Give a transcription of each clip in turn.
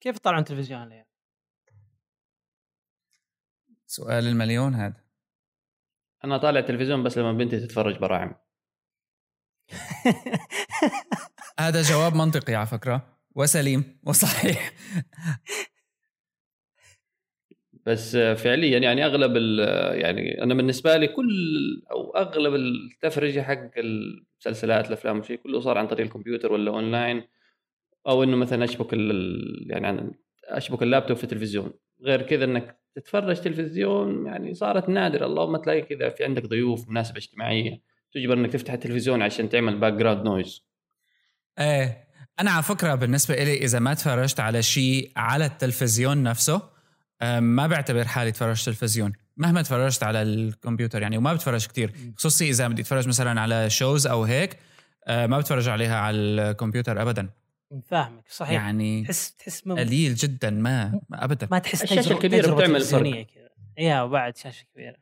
كيف يطلعون تلفزيون اليوم؟ سؤال المليون هذا. أنا طالع تلفزيون بس لما بنتي تتفرج براعم. هذا جواب منطقي على فكرة وسليم وصحيح. بس فعليا يعني أغلب يعني أنا بالنسبة لي كل أو أغلب التفرجه حق المسلسلات الأفلام والشيء كله صار عن طريق الكمبيوتر ولا أونلاين. أو إنه مثلا أشبك يعني أشبك اللابتوب في التلفزيون. غير كذا إنك تتفرج تلفزيون يعني صارت نادرة. اللهم تلاقي كذا في عندك ضيوف مناسبة اجتماعية. تجبر إنك تفتح التلفزيون عشان تعمل background noise إيه. أنا على فكرة بالنسبة لي إذا ما تفرجت على شيء على التلفزيون نفسه ما بعتبر حالي تفرجت تلفزيون. مهما تفرجت على الكمبيوتر يعني وما بتفرج كتير. خصوصي إذا بدي أتفرج مثلا على shows أو هيك ما بتفرج عليها على الكمبيوتر ابدا. فاهمك صحيح. يعني تحس تحس مم... قليل جدا ما ابدا. ما تحس الشاشة الكبيرة بتعمل فرق. yeah وبعد شاشة كبيرة.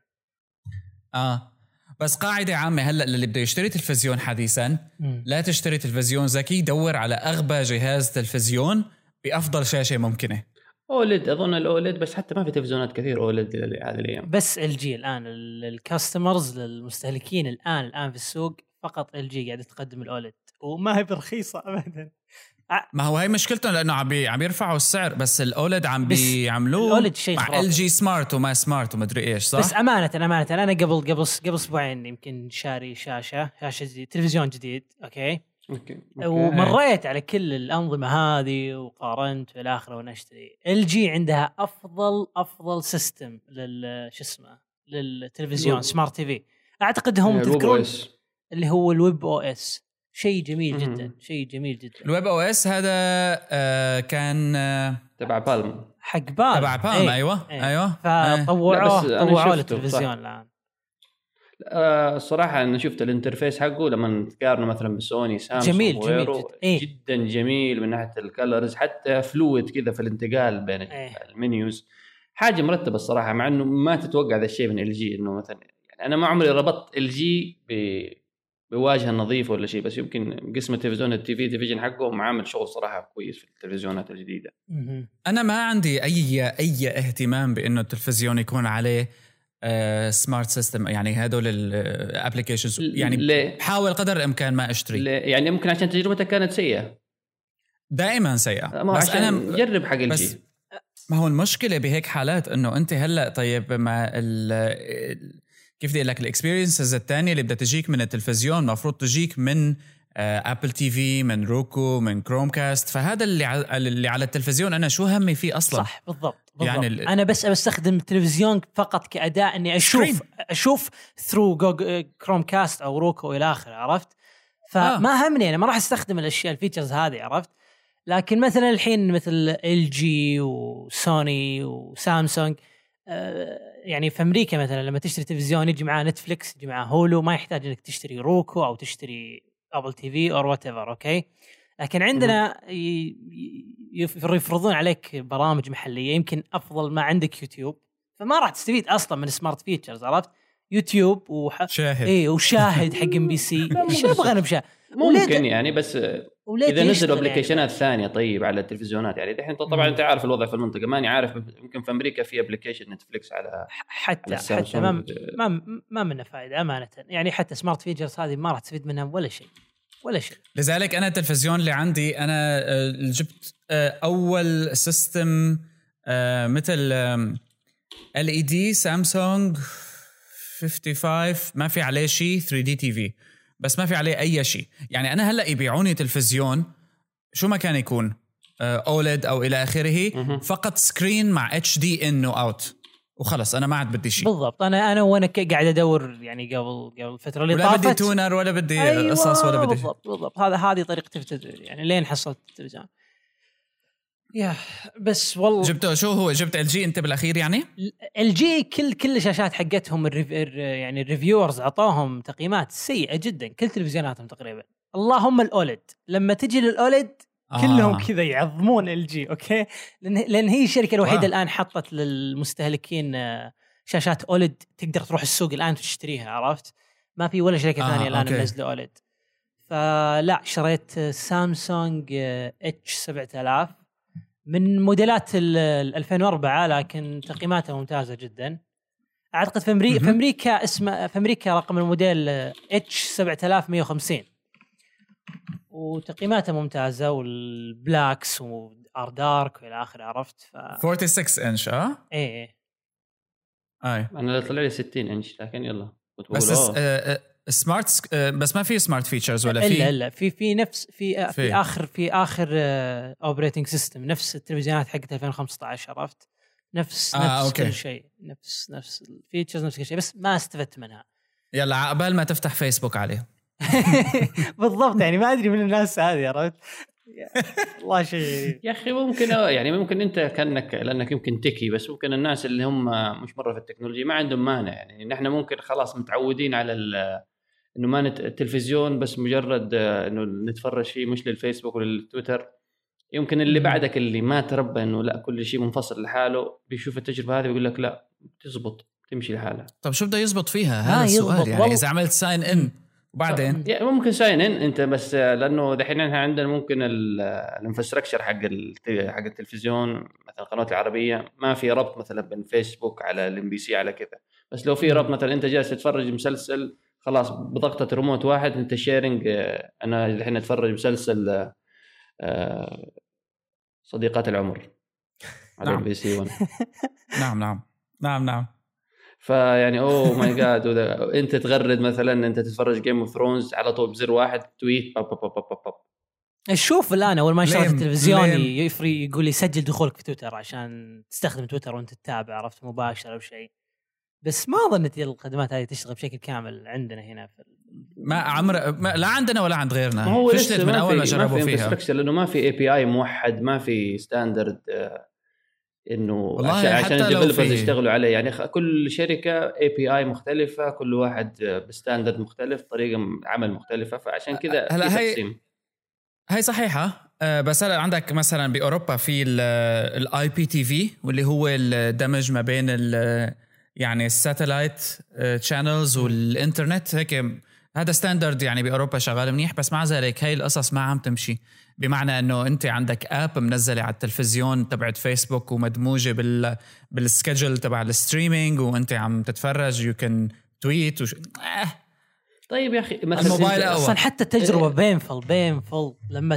آه. بس قاعدة عامة هلأ للي بده يشتري تلفزيون حديثا مم. لا تشتري تلفزيون ذكي دور على أغبى جهاز تلفزيون بأفضل شاشة ممكنة. OLED أظن ال OLED بس حتى ما في تلفزيونات كثير OLED هذه الأيام. بس LG الآن ال customers للمستهلكين الآن الآن في السوق فقط LG قاعدة تقدم ال OLED وما هي برخيصة ابدا. ما هو هي مشكلتهم لأنه عم عم يرفعوا السعر بس ال OLED عم بيعملوه ال OLED شيء مع LG smart وما smart ومدري إيش صح؟ بس أمانة أمانة أنا قبل قبل قبل أسبوعين يمكن شاري شاشة شاشة جديد تلفزيون جديد okay؟ okay, ومريت على كل الأنظمة هذه وقارنت والى آخره وأنا أشتري. LG عندها افضل أفضل system لل شو اسمه للتلفزيون smart TV أعتقد هم تذكرون اللي هو ال webOS شيء جميل جدا شيء جميل جدا. ال webOS هذا آه كان آه تبع Palm. حق Palm. تبع Palm إيه أيوه إيه. أيوه. فطوعوه طوعوه للتلفزيون الآن. آه الصراحة أنا شفت ال interface حقه لما تقارنه مثلا بسوني سامسونج جميل جميل جدا. إيه؟ جدا جميل من ناحية ال colors حتى fluid كذا في الانتقال بين إيه؟ ال menus حاجة مرتبة الصراحة مع إنه ما تتوقع ذا الشيء من LG إنه مثلا يعني أنا ما عمري ربطت LG بواجهة نظيفة ولا شيء بس يمكن قسم التلفزيون ال TV division حقهم عامل شغل صراحة كويس في التلفزيونات الجديدة. أنا ما عندي أي أي اهتمام بإنه التلفزيون يكون عليه smart system يعني هدول ال applications يعني ليه؟ بحاول قدر الإمكان ما أشتري ليه؟ يعني ممكن عشان تجربتك كانت سيئة دائما سيئة بس أنا جرب حق ال LG ما هو المشكلة بهيك حالات إنه أنت هلأ طيب مع كيف بدي أقول لك ال experiences الثانية اللي بدها تجيك من التلفزيون المفروض تجيك من Apple TV من Roku من Chromecast فهذا اللي على اللي على التلفزيون أنا شو همي فيه أصلا صح بالضبط, بالضبط. يعني ال... أنا بس بستخدم التلفزيون فقط كأداة إني أشوف screen. أشوف through Chromecast أو Roku إلى آخره عرفت فما آه. همني أنا ما راح أستخدم الأشياء ال features هذه عرفت لكن مثلا الحين مثل LG وسوني وسامسونج آه يعني في أمريكا مثلا لما تشتري تلفزيون يجي معاه Netflix يجي معاه Hulu ما يحتاج إنك تشتري Roku أو تشتري Apple TV أو whatever okay؟ لكن عندنا يفرضون عليك برامج محلية يمكن أفضل ما عندك يوتيوب. فما راح تستفيد أصلا من smart features عرفت؟ يوتيوب وح... شاهد. اي وشاهد حق MBC إيش أبغى أنا بشاهد؟ ممكن يعني بس إذا نزلوا أبلكيشنات يعني. ثانية طيب على التلفزيونات يعني. دحين طبعا أنت عارف الوضع في المنطقة ماني عارف يمكن في أمريكا في application نتفلكس على حتى على حتى ما ما ما منه فائده أمانة. يعني حتى smart features هذه ما راح تستفيد منها ولا شيء ولا شيء. لذلك أنا التلفزيون اللي عندي أنا آه، جبت آه، أول system آه، مثل LED سامسونج 55 ما في عليه شيء 3 D TV بس ما في عليه أي شيء. يعني أنا هلأ يبيعوني تلفزيون شو ما كان يكون OLED أو إلى آخره فقط screen مع HD in و out وخلص أنا ما عاد بدي شيء. بالضبط. أنا أنا وأنا قاعد أدور يعني قبل قبل الفترة اللي طافت. ولا بدي tuner ولا بدي أيوة قصص ولا بدي بالضبط بالضبط. هذا هذه طريقتي في التدوير يعني لين حصلت التلفزيون. يا بس والله جبته شو هو جبت LG انت بالأخير يعني؟ LG كل كل الشاشات حقتهم ال rev يعني ال reviewers اعطوهم تقييمات سيئة جدا كل تلفزيوناتهم تقريبا اللهم ال OLED لما تجي لل OLED آه. كلهم كذا يعظمون LG okay لأن لأن هي الشركة الوحيدة آه. الآن حطت للمستهلكين آه، شاشات OLED تقدر تروح السوق الآن تشتريها عرفت؟ ما في ولا شركة آه. ثانية الآن منزله OLED فلا شريت سامسونج H 7000 من موديلات ال 2004 لكن تقييماتها ممتازة جدا. أعتقد في أمريكا في أمريكا اسمه في أمريكا رقم الموديل H 7150 وتقييماتها ممتازة وال blacks are dark وإلى آخره عرفت؟ ف 46 إنش آه؟ إيه إيه. أي. أنا طلع لي 60 إنش لكن يلا. بس smart آه، بس ما في smart features ولا في الا الا في في نفس في في, اخر في آخر operating system نفس التلفزيونات حقت 2015 عرفت؟ نفس آه نفس okay. كل شيء نفس نفس ال features نفس كل شيء بس ما استفدت منها. يلا عقبال ما تفتح فيسبوك عليه. بالضبط يعني ما أدري من الناس هذه عرفت؟ والله شيء يا أخي ممكن يعني ممكن أنت كانك لأنك يمكن techie بس ممكن الناس اللي هم مش مرة في التكنولوجيا ما عندهم مانع يعني نحن ممكن خلاص متعودين على إنه ما نت... التلفزيون بس مجرد إنه نتفرج فيه مش للفيسبوك وللتويتر. يمكن اللي بعدك اللي ما تربى إنه لأ كل شيء منفصل لحاله بيشوف التجربة هذه بيقول لك لأ تزبط تمشي لحالها. طب شو بده يزبط فيها؟ هذا السؤال يعني إذا عملت sign in وبعدين؟ يعني ممكن sign in أنت بس لأنه دحين إحنا عندنا ممكن ال infrastructure حق حق التلفزيون مثلا القنوات العربية ما في ربط مثلا بين فيسبوك على ال MBC على كذا. بس لو في ربط مثلا أنت جالس تتفرج مسلسل خلاص بضغطة ريموت واحد أنت sharing أنا الحين أتفرج مسلسل آه، صديقات العمر. على نعم. ال BC 1 نعم نعم. نعم نعم. فيعني oh my god أنت تغرد مثلا أنت تتفرج Game of Thrones على طول بزر واحد tweet باب باب باب باب باب شوف الآن أول ما شريت التلفزيون يفري يقول لي سجل دخولك في تويتر عشان تستخدم تويتر وأنت تتابع عرفت مباشر أو شيء. بس ما ظنيت الخدمات هذه تشتغل بشكل كامل عندنا هنا في ما عمر ما لا عندنا ولا عند غيرنا. هو فشلت من أول ما جربوا فيها. لأنه ما في API موحد ما في standard آه، إنه عشان, عشان ال developers يشتغلوا عليه. يعني كل شركة API مختلفة كل واحد ب standard مختلف طريقة عمل مختلفة. فعشان كذا هلا هي هي صحيحة. آه، بس هلا عندك مثلا بأوروبا في ال IPTV واللي هو الدمج ما بين يعني ال satellite channels والانترنت هيك هذا standard يعني بأوروبا شغال منيح بس مع ذلك هاي القصص ما عم تمشي. بمعنى إنه أنت عندك app منزلة على التلفزيون تبعت فيسبوك ومدموجة بال بال schedule تبع ال streaming وأنت عم تتفرج. you can tweet وش... آه. طيب يا أخي مثلا الموبايل أصلا حتى التجربه بينفل بينفل. لما.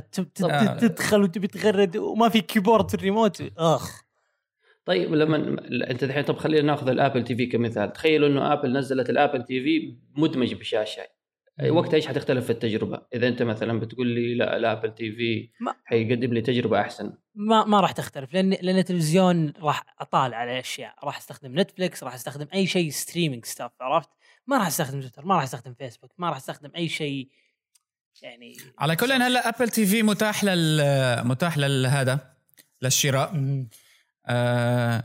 تدخل وتبي تغرد وما في كيبورد الريموت. أخ. طيب لما أنت الحين طب خلينا ناخذ ال Apple TV كمثال. تخيلوا إنه آبل نزلت ال Apple TV مدمج بشاشة. وقتها إيش حتختلف في التجربة؟ إذا أنت مثلا بتقول لي لا ال Apple TV حيقدم لي تجربة أحسن. ما ما راح تختلف لأن لأن التلفزيون راح أطالع على أشياء. راح أستخدم نتفلكس راح أستخدم أي شيء streaming stuff عرفت؟ ما راح أستخدم تويتر ما راح أستخدم فيسبوك ما راح أستخدم أي شيء يعني على كل هلا Apple TV متاح لل متاح لهذا للشراء. آه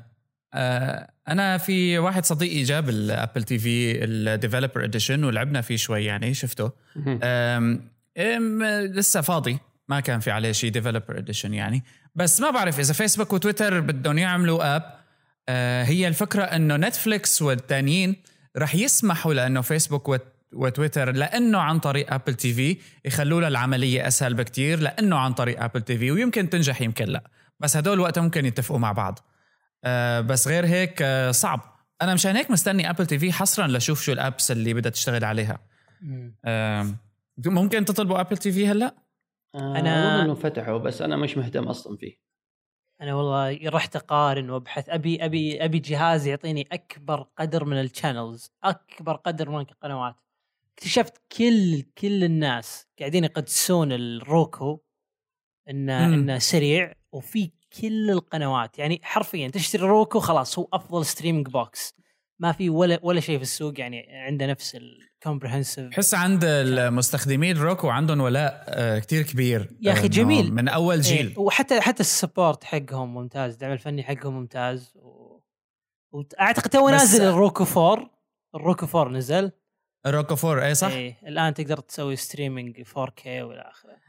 آه أنا في واحد صديقي جاب ال Apple TV ال developer edition ولعبنا فيه شوي يعني شفته. لسه فاضي ما كان في عليه شيء developer edition يعني. بس ما بعرف إذا فيسبوك وتويتر بدهم يعملوا app أه هي الفكرة إنه نتفليكس والتانيين رح يسمحوا لأنه فيسبوك وتويتر لأنه عن طريق Apple TV يخلوا لها العملية أسهل بكتير لأنه عن طريق Apple TV ويمكن تنجح يمكن لا. بس هدول وقتها ممكن يتفقوا مع بعض. آه بس غير هيك آه صعب. أنا مشان هيك مستني Apple TV حصرا لأشوف شو ال apps اللي بدها تشتغل عليها. آه ممكن تطلبوا Apple TV هلأ؟ آه أنا أظن إنه فتحوا بس أنا مش مهتم أصلا فيه. أنا والله رحت أقارن وأبحث. أبي أبي أبي جهاز يعطيني أكبر قدر من ال channels أكبر قدر من القنوات. اكتشفت كل كل الناس قاعدين يقدسون ال Roku إنه إنه سريع وفي كل القنوات. يعني حرفيا تشتري Roku خلاص هو أفضل streaming box ما في ولا ولا شيء في السوق يعني عنده نفس ال comprehensive حس عند المستخدمين Roku عندهم ولاء آه، كتير كبير. يا أخي جميل. من أول إيه، جيل. إيه وحتى حتى ال support حقهم ممتاز الدعم الفني حقهم ممتاز. و... واعتقد تو نازل ال Roku 4 ال Roku 4 نزل. ال Roku 4 اي صح؟ إيه الآن تقدر تسوي streaming 4K والى آخره.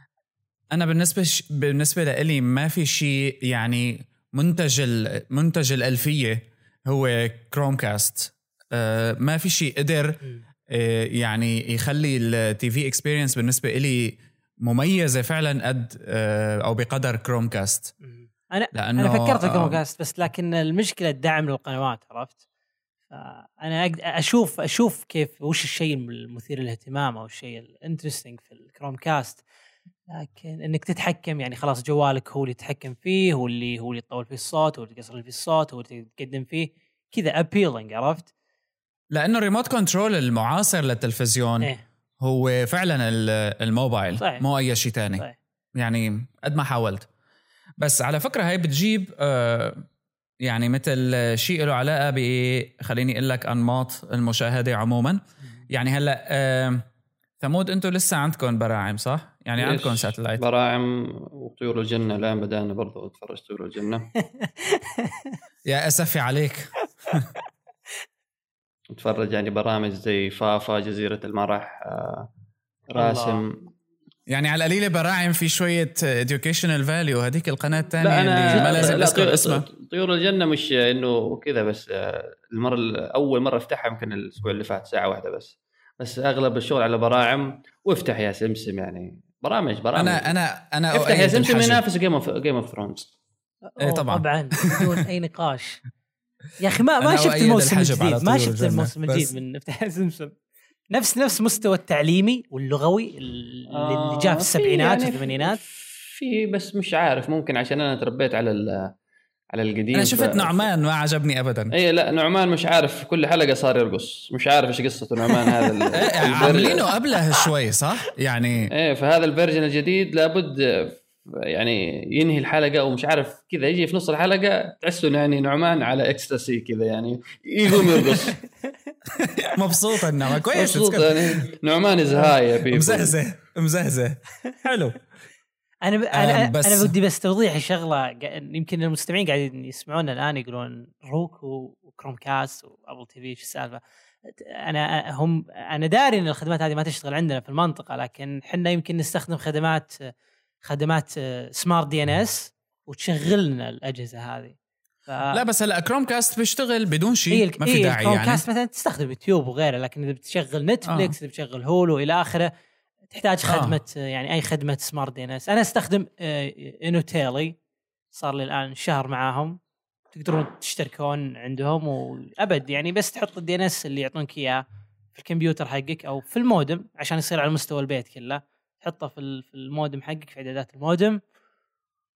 أنا بالنسبة ش... بالنسبة لي ما في شيء يعني منتج منتج الألفية هو Chromecast آه ما في شيء قدر آه يعني يخلي ال TV experience بالنسبة لي مميزة فعلا قد آه أو بقدر Chromecast أنا لأنه أنا فكرت في Chromecast بس لكن المشكلة الدعم للقنوات عرفت؟ فأنا أشوف أشوف كيف وش الشيء المثير للاهتمام أو الشيء ال interesting في ال Chromecast لكن إنك تتحكم يعني خلاص جوالك هو اللي يتحكم فيه هو اللي هو اللي يطول فيه الصوت هو اللي يقصر فيه الصوت هو اللي تقدم فيه كذا appealing عرفت؟ لأنه ال remote control المعاصر للتلفزيون إيه؟ هو فعلا الموبايل صحيح. مو أي شيء ثاني صحيح. يعني قد ما حاولت بس على فكرة هي بتجيب آه يعني مثل شيء له علاقة ب خليني أقول لك أنماط المشاهدة عموما يعني هلأ آه ثمود أنتم لسه عندكم براعم صح؟ يعني عندكم ساتلايت؟ براعم وطيور الجنة. الآن بدانا برضه نتفرج طيور الجنة. يا أسفي عليك. نتفرج يعني برامج زي فافا جزيرة المرح آه، راسم. الله. يعني على القليلة براعم في شوية educational value هذيك القناة الثانية اللي ما لازم أذكر اسمها. طيور الجنة مش إنه كذا بس آه، المرة أول مرة أفتحها يمكن الأسبوع اللي فات ساعة واحدة بس. بس أغلب الشغل على براعم. وافتح يا سمسم يعني. برامج برامج. أنا أنا أنا افتح يا سمسم ينافس Game of Game of Thrones إيه طبعا. طبعا. بدون أي نقاش. يا أخي ما ما شفت الموسم الجديد ما شفت الموسم الجديد من افتح يا سمسم نفس نفس مستوى التعليمي واللغوي اللي آه جاء في السبعينات يعني والثمانينات. في بس مش عارف ممكن عشان أنا تربيت على على القديم أنا شفت ف... نعمان ما عجبني ابدا. اي لا نعمان مش عارف كل حلقة صار يرقص. مش عارف إيش قصة نعمان هذا إيه، عاملينه قبلها شوي صح؟ يعني إيه فهذا الفيرجن الجديد لابد يعني ينهي الحلقة ومش عارف كذا يجي في نص الحلقة تحسه يعني نعمان على اكستاسي كذا يعني يقوم يرقص. مبسوط إنه كويس مبسوط يعني نعمان is high مزهزه مزهزه. حلو. أنا ب... أنا بس... أنا بدي بس توضيح شغلة يمكن المستمعين قاعدين يسمعونا الآن يقولون Roku و Chromecast و Apple TV إيش السالفة؟ أنا هم أنا داري إن الخدمات هذه ما تشتغل عندنا في المنطقة لكن إحنا يمكن نستخدم خدمات خدمات smart DNS وتشغل لنا الأجهزة هذه. ف... لا بس هلا Chromecast بيشتغل بدون شيء إيه ما في داعي كروم يعني. Chromecast مثلا تستخدم يوتيوب وغيره لكن إذا بتشغل Netflix آه. إذا بتشغل Hulu إلى آخره تحتاج آه. خدمة آه. يعني أي خدمة smart DNS أنا أستخدم UnoTelly. صار لي الآن شهر معاهم. تقدرون تشتركون عندهم وابد يعني. بس تحط ال DNS اللي يعطونك إياه في الكمبيوتر حقك أو في المودم عشان يصير على مستوى البيت كله. تحطه في المودم حقك في إعدادات المودم.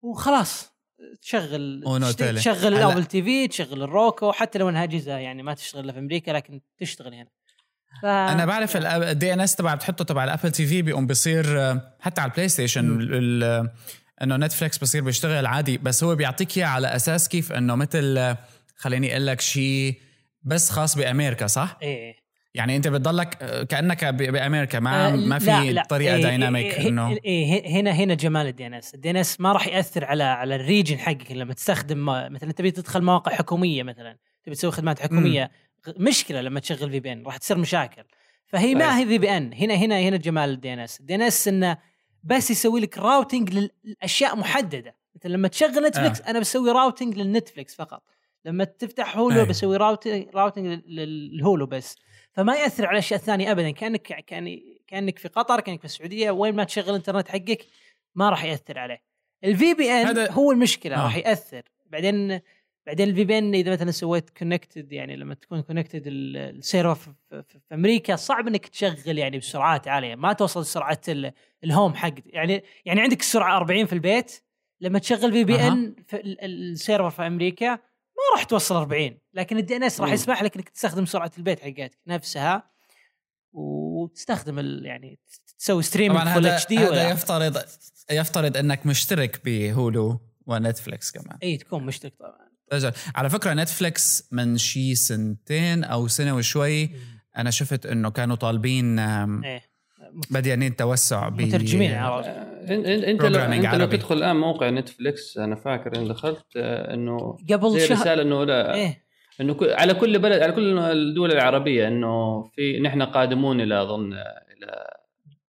وخلاص تشغل تشغل ال Apple TV تشغل ال Roku. حتى لو إنها أجهزة يعني ما تشتغل في أمريكا لكن تشتغل هنا ف... أنا بعرف ال DNS تبع بتحطه تبع ال Apple TV بيقوم بيصير حتى على ال PlayStation إنه Netflix بصير بيشتغل عادي بس هو بيعطيك إياه على أساس كيف إنه مثل خليني أقول لك شيء بس خاص بأمريكا صح؟ إيه يعني أنت بتضلك كأنك بأمريكا ما أه ما في لا لا طريقة إيه dynamic إيه, إيه، إنه إيه هنا هنا جمال ال DNS ال DNS ما راح يأثر على على ال region حقك لما تستخدم مثلا تبي تدخل مواقع حكومية مثلا تبي تسوي خدمات حكومية مشكلة لما تشغل VPN راح تصير مشاكل. فهي ما طيب. هي VPN هنا هنا هنا جمال ال DNS ال DNS إنه بس يسوي لك routing للأشياء محددة. مثلا لما تشغل Netflix آه. أنا بسوي routing لل Netflix فقط. لما تفتح Hulu بسوي routing routing لل Hulu بس. فما يأثر على الأشياء الثانية ابدا. كأنك كأن كأنك في قطر كأنك في السعودية وين ما تشغل الإنترنت حقك ما راح يأثر عليه. ال VPN هو المشكلة آه. راح يأثر. بعدين بعدين ال VPN إذا مثلا سويت connected يعني لما تكون connected ال server في, في, في أمريكا صعب إنك تشغل يعني بسرعات عالية. ما توصل سرعة ال home حق. يعني يعني عندك السرعه 40 في البيت. لما تشغل VPN في ال server في أمريكا ما راح توصل 40 لكن ال DNS راح يسمح لك إنك تستخدم سرعة البيت حقتك نفسها وتستخدم يعني تسوي streaming full HD هذا يفترض يفترض إنك مشترك ب Hulu و Netflix كمان. إي تكون مشترك طبعا. على فكرة Netflix من شي سنتين أو سنة وشوي أنا شفت إنه كانوا طالبين إيه. بديانين توسع ب مترجمين عربي أنت لو أنت لو تدخل الآن موقع Netflix أنا فاكر إن دخلت آه، إنه قبل شهر. رسالة إنه لا إيه؟ إنه على كل بلد على كل الدول العربية إنه في نحن قادمون إلى اظن إلى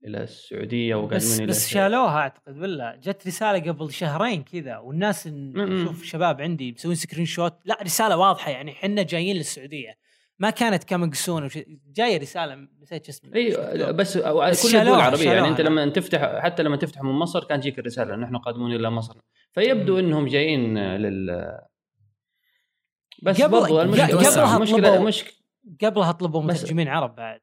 إلى السعودية وقادمين بس بس شالوها أعتقد ولا جت رسالة قبل شهرين كذا والناس نشوف شباب عندي مسوين screenshot لا رسالة واضحة يعني إحنا جايين للسعودية. ما كانت coming soon جاية رسالة نسيت اسمه اي بس كل الدول العربيه يعني أنت لما تفتح حتى لما تفتح من مصر كانت تجيك الرسالة نحن قادمون إلى مصر. فيبدو إنهم جايين لل بس قبل برضو المشكلة قبلها المشكلة قبلها طلبوا مترجمين عرب بعد.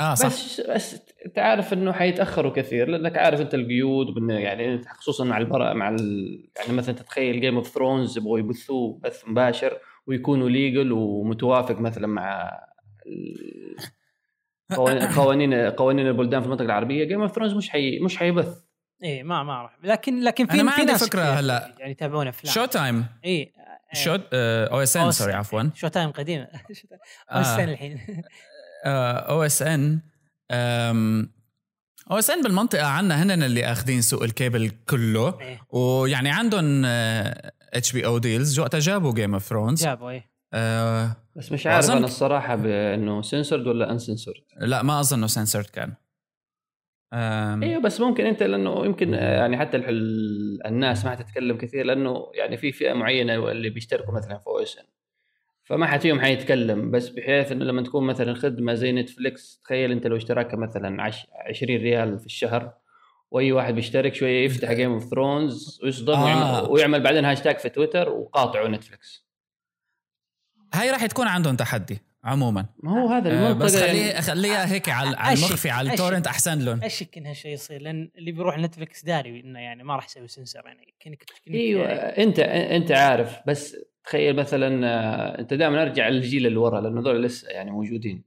آه صح. بس بس انت عارف إنه حيتأخروا كثير لأنك عارف أنت القيود يعني خصوصا مع البرا مع ال... يعني مثلا تتخيل Game of Thrones يبغوا يبثوه بث مباشر ويكونوا legal ومتوافق مثلا مع قوانين قوانين البلدان في المنطقة العربية Game of Thrones مش حي مش حيبث. إيه ما ما اعرف لكن لكن في ما عندي فكرة هلأ. يعني يتابعون أفلام. شو تايم اي شو OSN sorry عفوا. شو تايم قديمه أو اس ان الحين. أو اس ان أو اس ان بالمنطقة عندنا هن اللي أخذين سوق الكيبل كله. إيه؟ ويعني عندهم HBO deals وقتها جابوا Game of Thrones جابوا إيه. آه بس مش عارف أنا الصراحة بأنه سنسورد ولا انسنسورد لا ما اظن انه سنسورد كان أيوه بس ممكن أنت لأنه يمكن يعني حتى الناس ما حتتكلم كثير لأنه يعني في فئة معينة اللي بيشتركوا مثلا في OSN فما حد فيهم حيتكلم بس بحيث إنه لما تكون مثلا خدمة زي نتفليكس تخيل أنت لو اشتراكها مثلا 20 ريال في الشهر وأي واحد بيشترك شوية يفتح Game of Thrones ويصدم آه. ويعمل, ويعمل بعدين هاشتاج في تويتر وقاطعوا نتفليكس هاي راح تكون عندهم تحدي عموما ما هو هذا المنطقة بس خليها يعني خليها هيك على المخفي على ال torrent أحسن لهم اشك إنها شيء يصير لأن اللي بيروح نتفلكس داري إنه يعني ما راح يسوي سنسر يعني كنك إيوه يعني. انت أنت عارف بس تخيل مثلا آه، أنت دائما أرجع للجيل اللي ورا لأنه هذول لسه يعني موجودين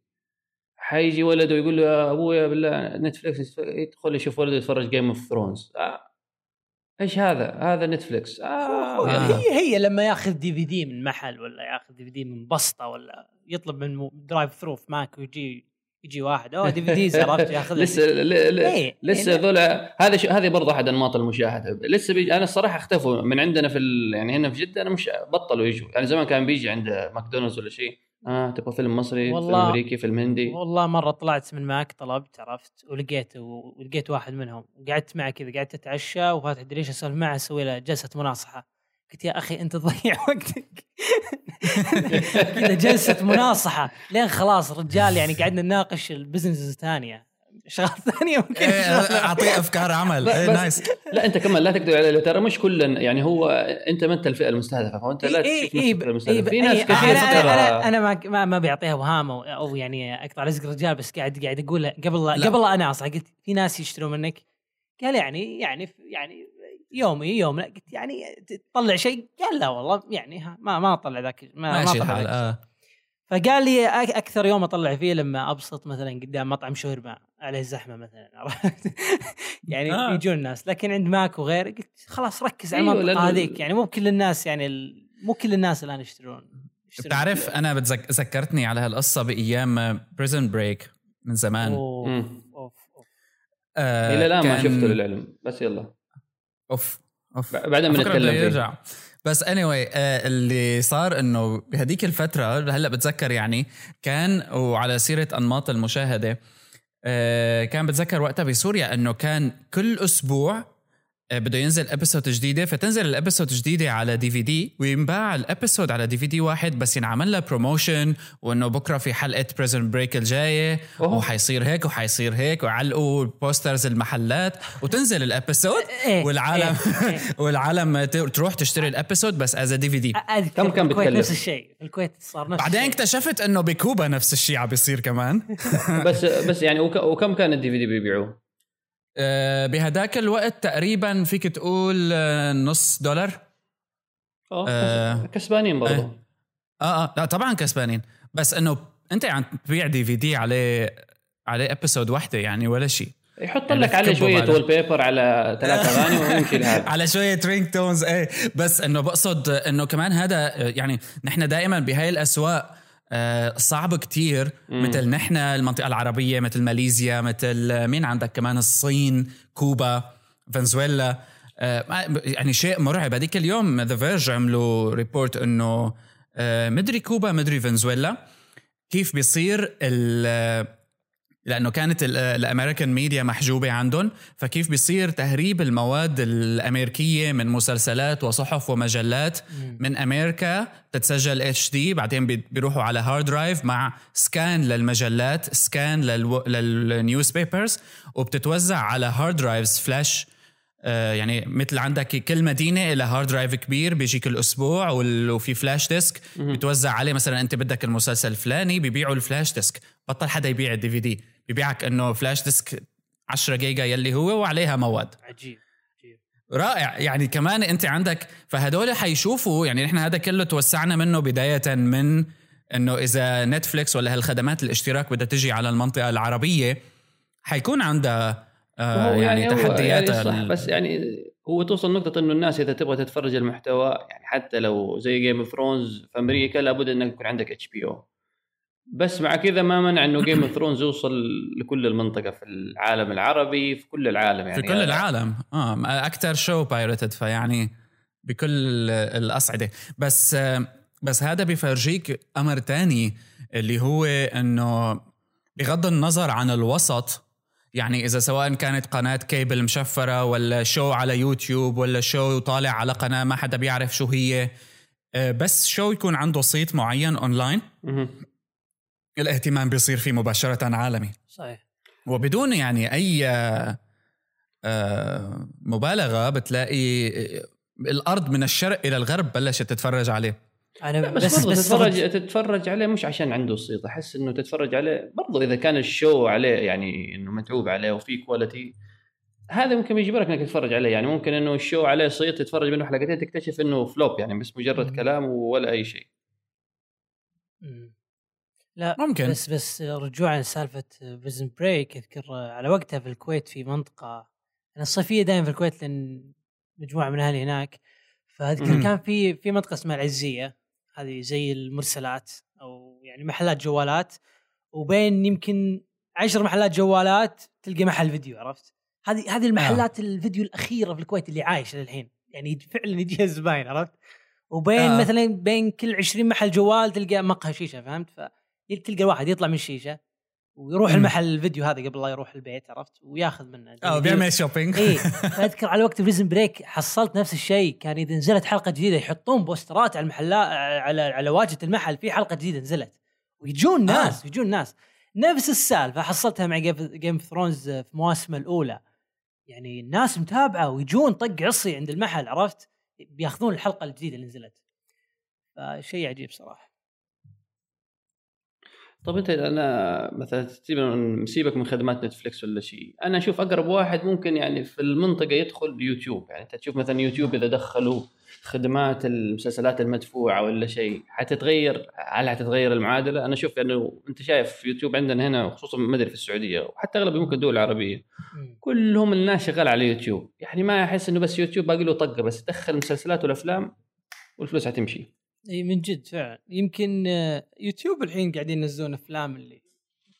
حيجي ولد ويقول له يا ابويا بالله نتفلكس يدخل يشوف ولده يتفرج Game of Thrones إيش هذا؟ هذا نتفلكس آه يعني. هي هي لما ياخذ DVD من محل ولا ياخذ DVD من بسطة ولا يطلب من drive-through في ماك ويجي يجي واحد أوه DVDs عرفت؟ ياخذ لسه إيه، لسه هذول هذا هذه برضه أحد أنماط المشاهدة. لسه بيجي أنا الصراحة أختفوا من عندنا في يعني هنا في جدة أنا مش بطلوا يجوا. يعني زمان كان بيجي عند ماكدونالدز ولا شيء آه تبغى فيلم مصري والله فيلم أمريكي فيلم هندي. والله مرة طلعت من ماك طلبت عرفت ولقيت ولقيت واحد منهم. قعدت معه كذا قعدت أتعشى وفاتح الدريشه أسولف معه؟ أسوي له جلسة مناصحة. قلت يا أخي أنت تضيع وقتك. كذا جلسة مناصحة. لين خلاص رجال يعني قعدنا نناقش ال business الثانية. شغلات ثانية ممكن إيه، اعطيه أفكار عمل. إيه nice. لا أنت كمان لا تكذب عليه. ترى مش كل يعني هو أنت ما أنت الفئة المستهدفة فأنت لا إيه تشوف إيه الفئه المستهدفة. في ناس كثير أنا أنا, أنا ما ما بيعطيها وهام أو, أو يعني اقطع رزق الرجال بس قاعد قاعد أقول قبل لا قبل لا أنا أصلا قلت في ناس يشترون منك. قال يعني يعني يعني يومي يوم. لا قلت يعني تطلع شيء قال لا والله يعني ما ما اطلع ذاك ما, ما طلع ذاك آه. فقال لي أكثر يوم أطلع فيه لما أبسط مثلا قدام مطعم شاورما عليه زحمه مثلا عرفت؟ يعني آه. يجون الناس. لكن عند ماك وغيره قلت خلاص ركز على المنطقة هذيك. يعني مو كل الناس يعني ال... مو كل الناس الآن يشترون بتعرف أنا بتذك... ذكرتني على هالقصة بأيام Prison Break من زمان. اوف أوف أوف. آه إلى الآن كان... ما شفته للعلم بس يلا. أوف أوف. بعدين بنتكلم فيه. بس اني anyway, آه اللي صار إنه بهديك الفترة هلأ بتذكر يعني كان وعلى سيرة أنماط المشاهدة آه كان بتذكر وقتها بسوريا إنه كان كل أسبوع بده ينزل episode جديدة فتنزل ال episode جديدة على DVD وينباع ال episode على DVD واحد بس ينعمل لها promotion وإنه بكرة في حلقة Prison Break الجاية وحيصير هيك وحيصير هيك ويعلقوا posters المحلات وتنزل ال episode إيه، والعالم إيه، والعالم تروح تشتري ال episode بس as DVD كم كان بتكلف؟ نفس الشيء الكويت صار نفس بعدين اكتشفت إنه بكوبا نفس الشيء عم بيصير كمان. بس بس يعني وكم كان ال DVD بيبيعوه؟ آه، بهداك الوقت تقريبا فيك تقول آه، نص دولار. آه كسبانين برضه آه آه لا طبعا كسبانين. بس إنه أنت عم تبيع DVD عليه عليه episode واحدة يعني ولا شيء. يحط يعني لك عليه شوية wall paper على ثلاث أغاني ويمشي لهذا على شوية ringtones إيه. بس إنه بقصد إنه كمان هذا يعني نحن دائما بهاي الأسواق آه، صعب كتير. مم. مثل نحن المنطقة العربية مثل ماليزيا مثل مين عندك كمان؟ الصين كوبا فنزويلا. آه، يعني شيء مرعب. هذيك اليوم The Verge عملوا report إنه آه، مدري كوبا مدري فنزويلا كيف بيصير لأنه كانت ال American media محجوبة عندهم فكيف بيصير تهريب المواد الأمريكية من مسلسلات وصحف ومجلات من أمريكا تتسجل HD بعدين بيروحوا على hard drive مع scan للمجلات scan لل newspapers وبتتوزع على hard drives flash يعني مثل عندك كل مدينة لها hard drive كبير بيجيك الأسبوع وفي flash disk بتوزع عليه مثلا أنت بدك المسلسل الفلاني بيبيعوا ال flash disk بطل حدا يبيع ال DVD بيبيعك إنه flash disk 10 جيجا يلي هو وعليها مواد. عجيب رائع. يعني كمان أنت عندك فهدول حيشوفوا يعني نحن هذا كله توسعنا منه بداية من إنه إذا نتفليكس ولا هالخدمات الاشتراك بدها تجي على المنطقة العربية حيكون عندها آه يعني, يعني تحديات يعني صح بس يعني هو توصل نقطة إنه الناس إذا تبغى تتفرج المحتوى يعني حتى لو زي Game of Thrones في أمريكا لابد إنك يكون عندك HBO بس مع كذا ما منع إنه Game of Thrones يوصل لكل المنطقة في العالم العربي في كل العالم يعني. في كل العالم. آه أكثر show pirated فيعني بكل الأصعدة. بس بس هذا بيفرجيك أمر تاني اللي هو إنه بغض النظر عن الوسط يعني إذا سواء كانت قناة كيبل مشفرة ولا show على يوتيوب ولا show طالع على قناة ما حدا بيعرف شو هي آه، بس show يكون عنده صيت معين اونلاين الاهتمام بيصير فيه مباشرة عالمي. صحيح. وبدون يعني أي آه، مبالغة بتلاقي الأرض من الشرق إلى الغرب بلشت تتفرج عليه. أنا بس, بس, بس تتفرج تتفرج عليه مش عشان عنده صيت أحس إنه تتفرج عليه برضو إذا كان ال show عليه يعني إنه متعوب عليه وفي quality هذا ممكن يجبرك إنك تتفرج عليه. يعني ممكن إنه ال show عليه صيت تتفرج منه حلقتين تكتشف إنه flop يعني بس مجرد كلام ولا أي شيء. لا ممكن بس بس رجوعا لسالفة Prison Break أذكر على وقتها في الكويت في منطقة أنا الصيفية دائما في الكويت لأن مجموعة من أهلي هناك فأذكر كان في في منطقة اسمها العزيزية هذه زي المرسلات أو يعني محلات جوالات وبين يمكن عشر محلات جوالات تلقى محل فيديو عرفت؟ هذه هذه المحلات آه. الفيديو الأخيرة في الكويت اللي عايشة للحين يعني فعلا يجيها الزباين عرفت؟ وبين آه. مثلا بين كل 20 محل جوال تلقى مقهى شيشة فهمت؟ فتلقى واحد يطلع من الشيشه ويروح م. المحل الفيديو هذا قبل لا يروح البيت عرفت؟ وياخذ منه آه بيعمل shopping إي فأذكر على وقت Prison Break حصلت نفس الشيء كان إذا نزلت حلقة جديدة يحطون بوسترات على المحلات على على واجهة المحل في حلقة جديدة نزلت. ويجون آه. ناس آه. يجون ناس. نفس السالفة حصلتها مع Game of Thrones في مواسمه الأولى. يعني الناس متابعة ويجون طق عصي عند المحل عرفت؟ بياخذون الحلقة الجديدة اللي نزلت. فشيء عجيب صراحة. طب أنت أنا مثلا سيبك من خدمات نتفلكس ولا شيء. أنا أشوف أقرب واحد ممكن يعني في المنطقة يدخل يوتيوب. يعني أنت تشوف مثلا يوتيوب إذا دخلوا خدمات المسلسلات المدفوعة ولا شيء حتتغير؟ هل حتتغير المعادلة؟ أنا أشوف انه أنت شايف يوتيوب عندنا هنا خصوصا ما أدري في السعودية وحتى أغلب ممكن الدول العربية. كلهم الناس شغال على يوتيوب. يعني ما أحس إنه بس يوتيوب باقي له طقة بس دخل مسلسلات والأفلام والفلوس حتمشي. إي من جد فعلا. يمكن آه، يوتيوب الحين قاعدين ينزلون أفلام اللي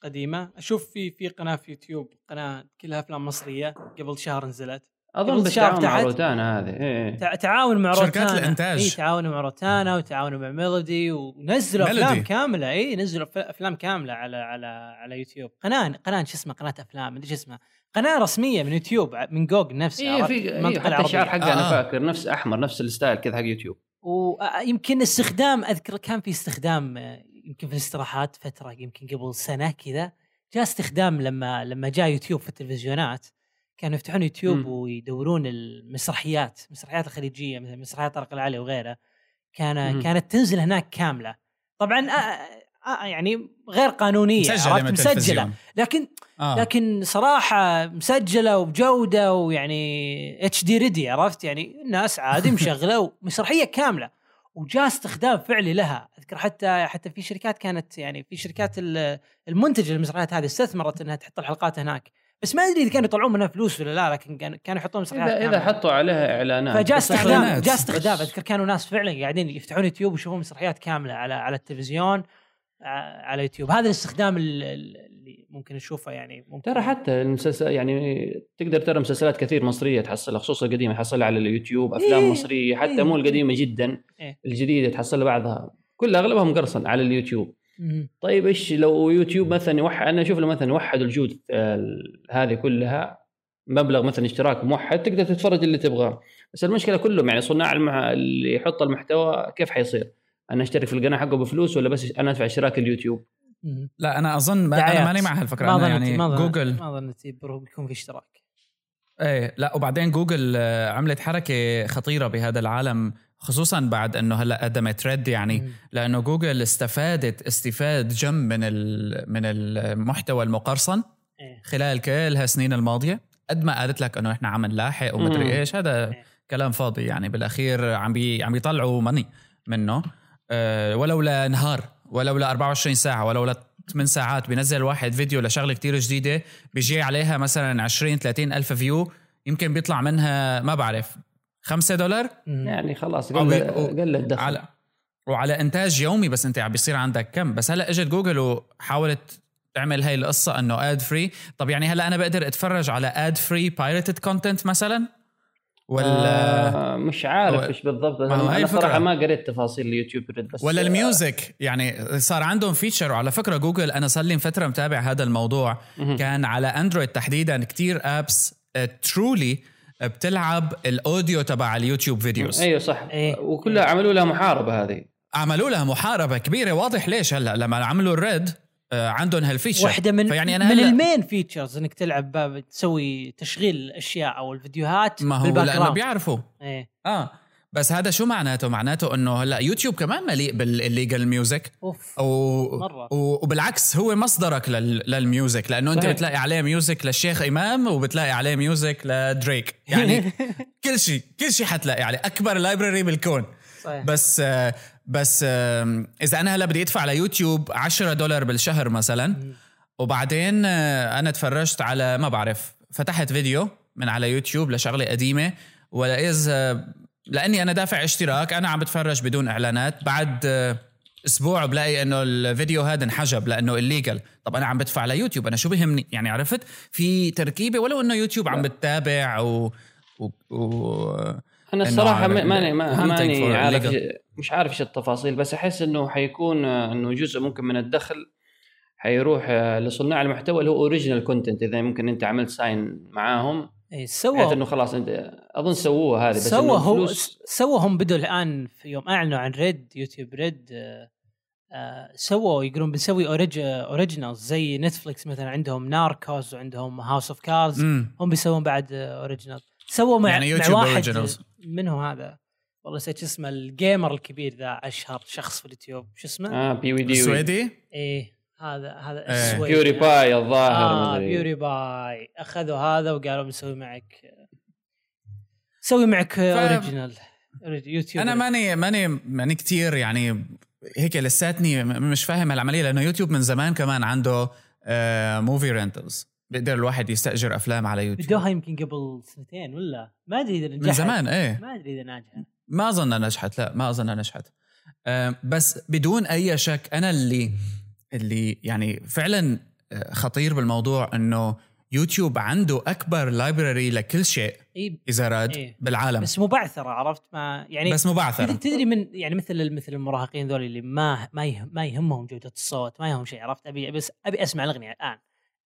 قديمة. أشوف في في قناة في يوتيوب قناة كلها أفلام مصرية. قبل شهر نزلت. أظن بالتعاون مع روتانا هذه. إيه. تعاون مع روتانا. شركات الإنتاج. إي تعاون مع روتانا وتعاونوا مع ميلودي ونزلوا أفلام كاملة. إي نزلوا أفلام كاملة على على على يوتيوب. قناة قناة شو اسمه؟ قناة أفلام. مدري شو اسمه. قناة رسمية من يوتيوب من جوجل نفسه إي في المنطقة العربية. الشعار حقه آه. أنا فاكر. نفس أحمر نفس الستايل كذا حق يوتيوب. ويمكن استخدام أذكر كان في استخدام يمكن في الاستراحات فترة يمكن قبل سنة كذا جاء استخدام لما لما جاء يوتيوب في التلفزيونات كانوا يفتحون يوتيوب م. ويدورون المسرحيات المسرحيات الخليجية مثل مسرحيات طارق العلي وغيره كان م. كانت تنزل هناك كاملة طبعا آه يعني غير قانونية مسجلة مسجلة. لكن آه. لكن صراحة مسجلة وبجودة ويعني اتش دي ريدي عرفت؟ يعني الناس عادي مشغلة مسرحيه كاملة وجاء استخدام فعلي لها. أذكر حتى حتى في شركات كانت يعني في شركات المنتجة للمسرحيات هذه استثمرت إنها تحط الحلقات هناك. بس ما أدري إذا كانوا يطلعون منها فلوس ولا لا لكن كانوا يحطون مسرحيات اذا إذا حطوا عليها إعلانات. فجاء استخدام جاء استخدام أذكر كانوا ناس فعلا قاعدين يفتحون يوتيوب ويشوفون مسرحيات كاملة على على التلفزيون. على يوتيوب هذا الاستخدام اللي ممكن نشوفه يعني ممكن ترى حتى المسلسل يعني تقدر ترى مسلسلات كثير مصرية تحصلها خصوصا القديمة تحصلها على اليوتيوب أفلام إيه مصرية حتى إيه. مو القديمة جدا إيه. الجديدة تحصلها بعضها. كلها اغلبها مقرصن على اليوتيوب. مم. طيب إيش لو يوتيوب مثلا يوحد أنا أشوف لو مثلا وحدوا الجود هذه كلها مبلغ مثلا اشتراك موحد تقدر تتفرج اللي تبغاه. بس المشكلة كلهم يعني صناع اللي يحط المحتوى كيف حيصير؟ أنا أشترك في القناة حقه بفلوس ولا بس أنا أدفع اشتراك اليوتيوب؟ لا أنا أظن ما أنا ماني مع هالفكرة. ما يعني ما جوجل ما ظنيت بيكون في اشتراك. إيه لا وبعدين جوجل آه، عملت حركة خطيرة بهذا العالم خصوصا بعد إنه هلأ قدمت Red يعني لأنه جوجل استفادت استفاد جم من من المحتوى المقرصن إيه. خلال كل هالسنين الماضية. قد ما قالت لك إنه إحنا عم نلاحق ومدري إيش هذا إيه. كلام فاضي يعني بالأخير عم بي عم بيطلعوا ماني منه. ولولا نهار ولولا 24 ساعة ولولا 8 ساعات بينزل واحد فيديو لشغلة كتير جديدة بيجي عليها مثلا 20 30 ألف فيو يمكن بيطلع منها ما بعرف 5 دولار؟ يعني خلاص قل قل الدخل. على وعلى إنتاج يومي بس أنت عم بيصير عندك كم. بس هلا إجت جوجل وحاولت تعمل هاي القصة إنه ad free طب يعني هلا أنا بقدر أتفرج على ad free pirated content مثلا؟ ولا آه مش عارف إيش بالضبط. أنا, أنا صراحة ما قريت تفاصيل اليوتيوب بس ولا ال music يعني صار عندهم feature وعلى فكرة جوجل أنا صار لي فترة متابع هذا الموضوع. كان على Android تحديدا كتير apps ترولي بتلعب ال audio تبع ال YouTube videos أيوه صح. أيه. وكلها عملوا لها محاربة هذه. عملوا لها محاربة كبيرة. واضح ليش هلأ لما عملوا ال Red آه، عندهم هال feature. واحدة من فيعني أنا من ال main features إنك تلعب تسوي تشغيل الأشياء أو الفيديوهات ما هو لأنه بيعرفوا. إيه. آه. بس هذا شو معناته؟ معناته إنه هلأ يوتيوب كمان مليء بال legal music أوف و... مرة. وبالعكس هو مصدرك لل... لل music لأنه أنت بتلاقي عليه music للشيخ إمام وبتلاقي عليه music لدريك. يعني كل شيء كل شيء حتلاقي عليه. أكبر library بالكون. صحيح. بس بس إذا أنا هلا بدي أدفع على يوتيوب 10 دولار بالشهر مثلا وبعدين آه، أنا تفرجت على ما بعرف فتحت فيديو من على يوتيوب لشغلة قديمة واذا لأني أنا دافع اشتراك أنا عم بتفرج بدون إعلانات بعد آه، أسبوع بلاقي إنه الفيديو هذا انحجب لأنه ال legal طب أنا عم بدفع ليوتيوب أنا شو بهمني؟ يعني عرفت؟ في تركيبة ولو إنه يوتيوب عم بتتابع و, و... و... أنا الصراحة ماني ماني عارف مش عارف إيش التفاصيل بس أحس إنه حيكون آه، إنه جزء ممكن من الدخل حيروح آه، لصناع المحتوى اللي هو original content إذا ممكن أنت عملت sign معاهم. إي سووا إنه خلاص انت أظن سووها هذه بس سووا هو سووا هم بدوا الآن في يوم أعلنوا عن Red YouTube Red آه آه سووا يقولون بنسوي orig originals زي Netflix مثلا عندهم Narcos وعندهم House of Cards هم بيسوون بعد original سووا مع يعني مع واحد منهم هذا. والله نسيت اسمه ال gamer الكبير ذا أشهر شخص في اليوتيوب. شو اسمه؟ آه بيو دي السويدي؟ إيه هذا هذا إيه. PewDiePie الظاهر آه PewDiePie أخذوا هذا وقالوا بنسوي معك سوي معك ف... original يوتيوب أنا ماني ماني ماني كثير يعني هيك لساتني مش فاهم العملية لأنه يوتيوب من زمان كمان عنده آه movie rentals بيقدر الواحد يستأجر أفلام على يوتيوب. بدوها يمكن قبل سنتين ولا؟ ما أدري إذا نجحت. من زمان إيه. ما أدري إذا ناجحة. ما أظن نجحت لا ما أظن نجحت. بس بدون أي شك أنا اللي اللي يعني فعلا آه، خطير بالموضوع إنه يوتيوب عنده أكبر library لكل شيء إيه إذا راد إيه بالعالم. بس مبعثرة عرفت؟ ما يعني بس مبعثرة. تدري من يعني مثل مثل المراهقين ذول اللي ما ما ما يهمهم جودة الصوت ما يهمهم شيء عرفت؟ ابي بس أبي أسمع الأغنية الآن.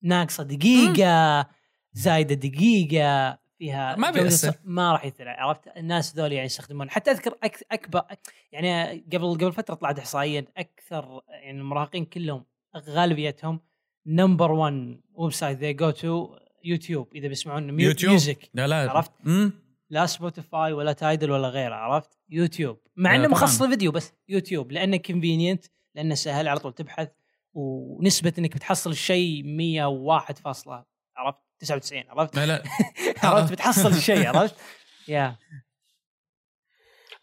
ناقصة دقيقة زايدة دقيقة فيها ما بيأثر ما راح يأثر عرفت؟ الناس ذول يعني يستخدمون حتى أذكر أكبر يعني قبل قبل فترة طلعت إحصائية أكثر يعني المراهقين كلهم غالبيتهم number 1 website they go to يوتيوب إذا بيسمعون music لا لا. عرفت؟ مم. لا سبوتيفاي ولا تايدل ولا غيره عرفت؟ يوتيوب مع إنه مخصص الفيديو بس يوتيوب لأنه convenient لأنه سهل على طول تبحث. ونسبة إنك بتحصل الشيء 101 فاصلة عرفت 99 عرفت؟ لا لا عرفت بتحصل الشيء عرفت؟ يا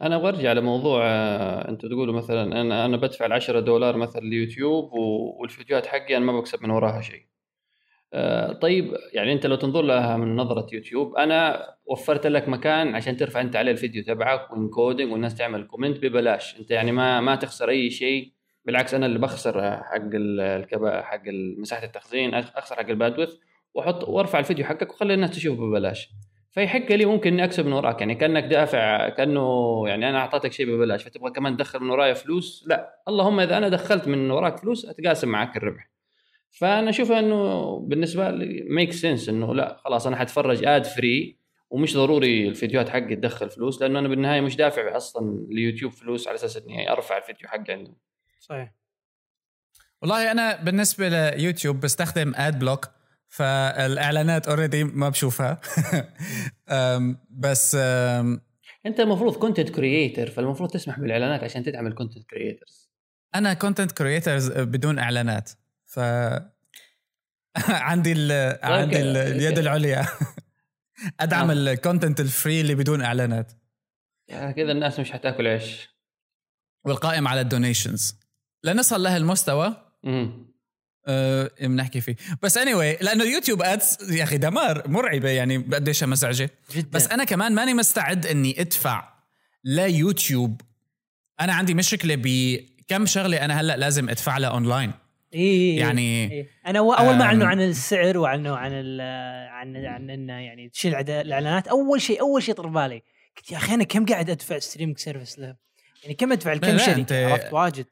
أنا برجع لموضوع آه، أنتم تقولوا مثلا أنا أنا بدفع ال 10 دولار مثلا اليوتيوب والفيديوهات حقي أنا ما بكسب من وراها شيء. آه، طيب يعني أنت لو تنظر لها من نظرة يوتيوب أنا وفرت لك مكان عشان ترفع أنت عليه الفيديو تبعك و encoding والناس تعمل comment ببلاش أنت يعني ما ما تخسر أي شيء بالعكس أنا اللي بخسر حق الكبا حق مساحة التخزين أخسر حق ال bandwidth وأحط وأرفع الفيديو حقك وخلي الناس تشوفه ببلاش. فيحق لي ممكن إني أكسب من وراك يعني كأنك دافع كأنه يعني أنا أعطيتك شيء ببلاش فتبغى كمان تدخل من ورايا فلوس؟ لا. اللهم إذا أنا دخلت من وراك فلوس أتقاسم معك الربح. فأنا أشوف إنه بالنسبة لي make sense إنه لا خلاص أنا حتفرج ad free ومش ضروري الفيديوهات حقي تدخل فلوس لأنه أنا بالنهاية مش دافع أصلا ليوتيوب فلوس على أساس إني أرفع الفيديو حقي عندهم. صحيح. والله أنا بالنسبة ليوتيوب بستخدم ad block فالإعلانات already ما بشوفها. بس أنت المفروض content creator فالمفروض تسمح بالإعلانات عشان تدعم ال content creators أنا content creators بدون إعلانات ف عندي ال عندي ال اليد العليا. أدعم ال content ال free اللي بدون إعلانات. يعني كذا الناس مش حتاكل عيش. والقائم على ال donations لنصل لهالمستوى أه بنحكي فيه. بس اني anyway لأنه يوتيوب ads يا أخي دمار مرعبة يعني قديش مزعجة. جدا. بس أنا كمان ماني مستعد إني أدفع ليوتيوب. أنا عندي مشكلة بكم شغلة أنا هلأ لازم أدفع لها اونلاين إيه يعني إيه. أنا أول ما أعلنوا عن السعر وأعلنوا عن عن عن إنه يعني تشيل الإعلانات أول شيء أول شيء طرا بالي. قلت يا أخي أنا كم قاعد أدفع streaming service له؟ يعني كم أدفع؟ لكم شركه عرفت واجد.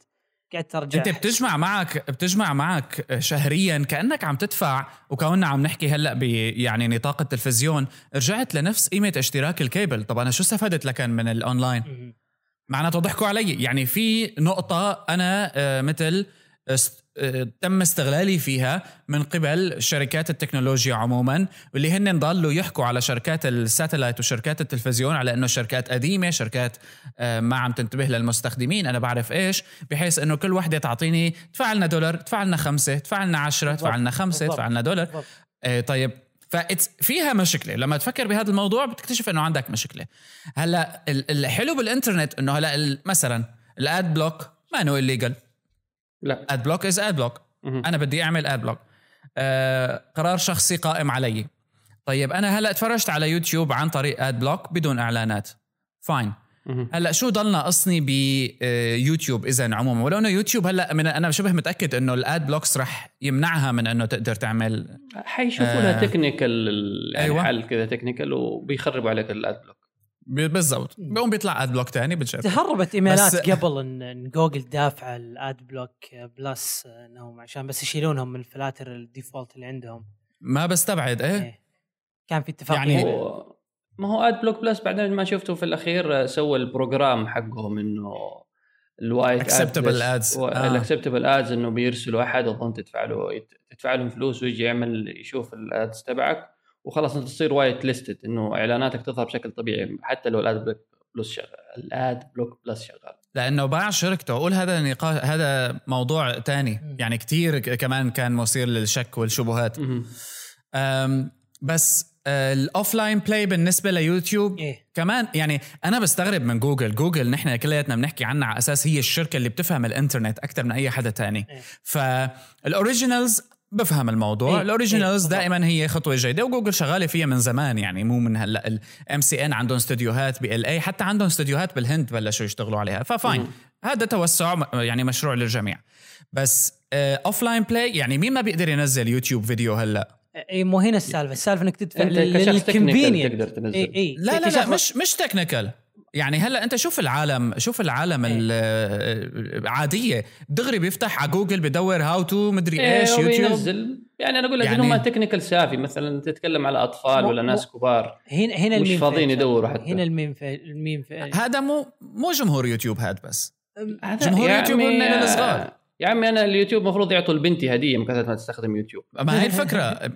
قاعد ترجع؟ انت بتجمع معك بتجمع معك شهريا كأنك عم تدفع وكوننا عم نحكي هلأ ب يعني نطاق التلفزيون. رجعت لنفس قيمة اشتراك الكيبل. طب أنا شو استفدت لكن من الأونلاين؟ معناته ضحكوا علي. يعني في نقطة أنا آه، مثل تم استغلالي فيها من قبل شركات التكنولوجيا عموما واللي هن ضلوا يحكوا على شركات الساتلايت وشركات التلفزيون على إنه شركات قديمة شركات آه، ما عم تنتبه للمستخدمين أنا بعرف إيش بحيث إنه كل وحدة تعطيني ادفع لنا دولار ادفع لنا خمسة ادفع لنا 10 ادفع لنا خمسة ادفع لنا دولار. آه، طيب فيها مشكلة. لما تفكر بهذا الموضوع بتكتشف إنه عندك مشكلة. هلأ الحلو بالإنترنت إنه هلأ مثلا ال ad block ما انه illegal لا. ad block is ad block أنا بدي أعمل ad block آه قرار شخصي قائم علي. طيب أنا هلأ تفرجت على يوتيوب عن طريق ad block بدون إعلانات. fine هلأ شو ضل ناقصني بيوتيوب اذا عموما؟ ولو انه يوتيوب هلأ من أنا شبه متأكد إنه ال ad blocks رح يمنعها من إنه تقدر تعمل حيشوفوا لها آه technical يعني أيوة. حل كذا technical وبيخربوا عليك ال ad block بالضبط. بقوم بيطلع ad block ثاني بتجرب تهربت إيميلات قبل ان جوجل دافع ال Adblock Plus إنهم عشان بس يشيلونهم من الفلاتر ال default اللي عندهم. ما بستبعد إيه, إيه. كان في اتفاق يعني هو ما هو Adblock Plus بعدين ما شفته في الأخير سوى ال program حقهم إنه ال white acceptable ads ال acceptable ads إنه بيرسلوا أحد أظن تدفع له تدفع لهم فلوس ويجي يعمل يشوف ال ads تبعك. وخلاص انت تصير white listed إنه إعلاناتك تظهر بشكل طبيعي حتى لو ال Adblock Plus شغال ال Adblock Plus شغال. لأنه باع شركته. أقول هذا نقاش هذا موضوع تاني. يعني كثير كمان كان مثير للشك والشبهات. بس ال offline play بالنسبة ليوتيوب إيه؟ كمان يعني أنا بستغرب من جوجل. جوجل نحن كلياتنا بنحكي عنها على أساس هي الشركة اللي بتفهم الإنترنت أكثر من أي حدا تاني. إيه؟ فال originals بفهم الموضوع. إيه ال originals إيه دائما هي خطوة جيدة وجوجل شغالة فيها من زمان يعني مو من هلأ. ال MCN عندهم استديوهات ب LA حتى عندهم استديوهات بالهند بلشوا يشتغلوا عليها. ف fine هذا توسع يعني مشروع للجميع. بس offline play يعني مين ما بيقدر ينزل يوتيوب فيديو هلأ؟ اي مو هنا السالفة. السالفة إنك تدفع لل convenient تقدر تنزل؟ إيه إيه. لا لا, لا مش مش technical يعني هلا انت شوف العالم شوف العالم إيه. العاديه دغري بيفتح على جوجل بدور how to مدري إيه إيش يوتيوب. بينزل يعني أنا أقول لك يعني انهم technical savvy مثلا تتكلم على أطفال ولا ناس كبار. هنا هنا مش فاضيين يدوروا حتى؟ هنا الميم في الميم في هذا مو مو جمهور يوتيوب هذا بس. جمهور يوتيوب هن الصغار. يا عمي أنا اليوتيوب المفروض يعطوا لبنتي هدية من كثرة ما تستخدم يوتيوب. ما هي الفكرة.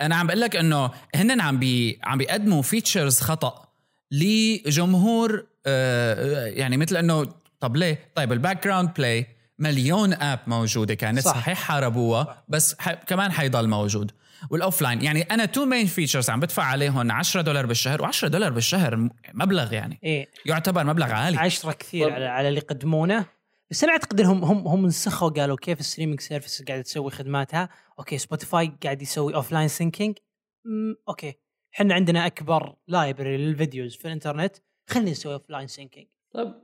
أنا عم بقول لك إنه هن عم بي عم بيقدموا features خطأ. لجمهور آه، يعني مثل إنه طب ليه؟ طيب ال background play مليون app موجودة كانت صح. صحيح حاربوها بس ح... كمان حيضل موجود. وال offline يعني أنا two main features عم بدفع عليهم 10 دولار بالشهر و10 دولار بالشهر مبلغ يعني. إيه؟ يعتبر مبلغ عالي. 10 كثير على, على اللي يقدمونه. بس أنا أعتقد انهم هم هم نسخوا قالوا كيف الستريمينج سيرفيس قاعدة تسوي خدماتها. أوكي سبوتيفاي قاعد يسوي اوف لاين سينكينج أوكي. إحنا عندنا أكبر لايبرري للفيديوز في الإنترنت خلينا نسوي offline syncing طيب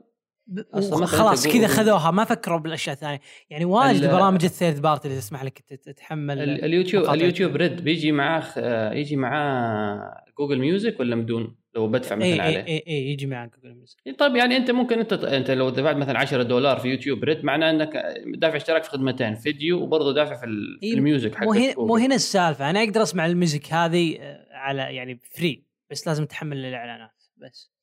خلاص كذا خذوها ما فكروا بالأشياء الثانية. يعني واجد البرامج الثيرد بارتي اللي تسمح لك تتحمل اليوتيوب اليوتيوب ريد بيجي معاه آه، يجي معاه جوجل ميوزك ولا بدون لو بدفع مثلا اي عليه. اي اي يجي معاه جوجل ميوزك طيب يعني أنت ممكن أنت أنت لو دفعت مثلا 10 دولار في يوتيوب ريد معناه إنك دافع اشتراك في خدمتين فيديو وبرضه دافع في, في الميوزك حق مو هنا مو هنا السالفة. أنا أقدر أسمع ال music هذه آه، على يعني free بس لازم تحمل الإعلانات بس.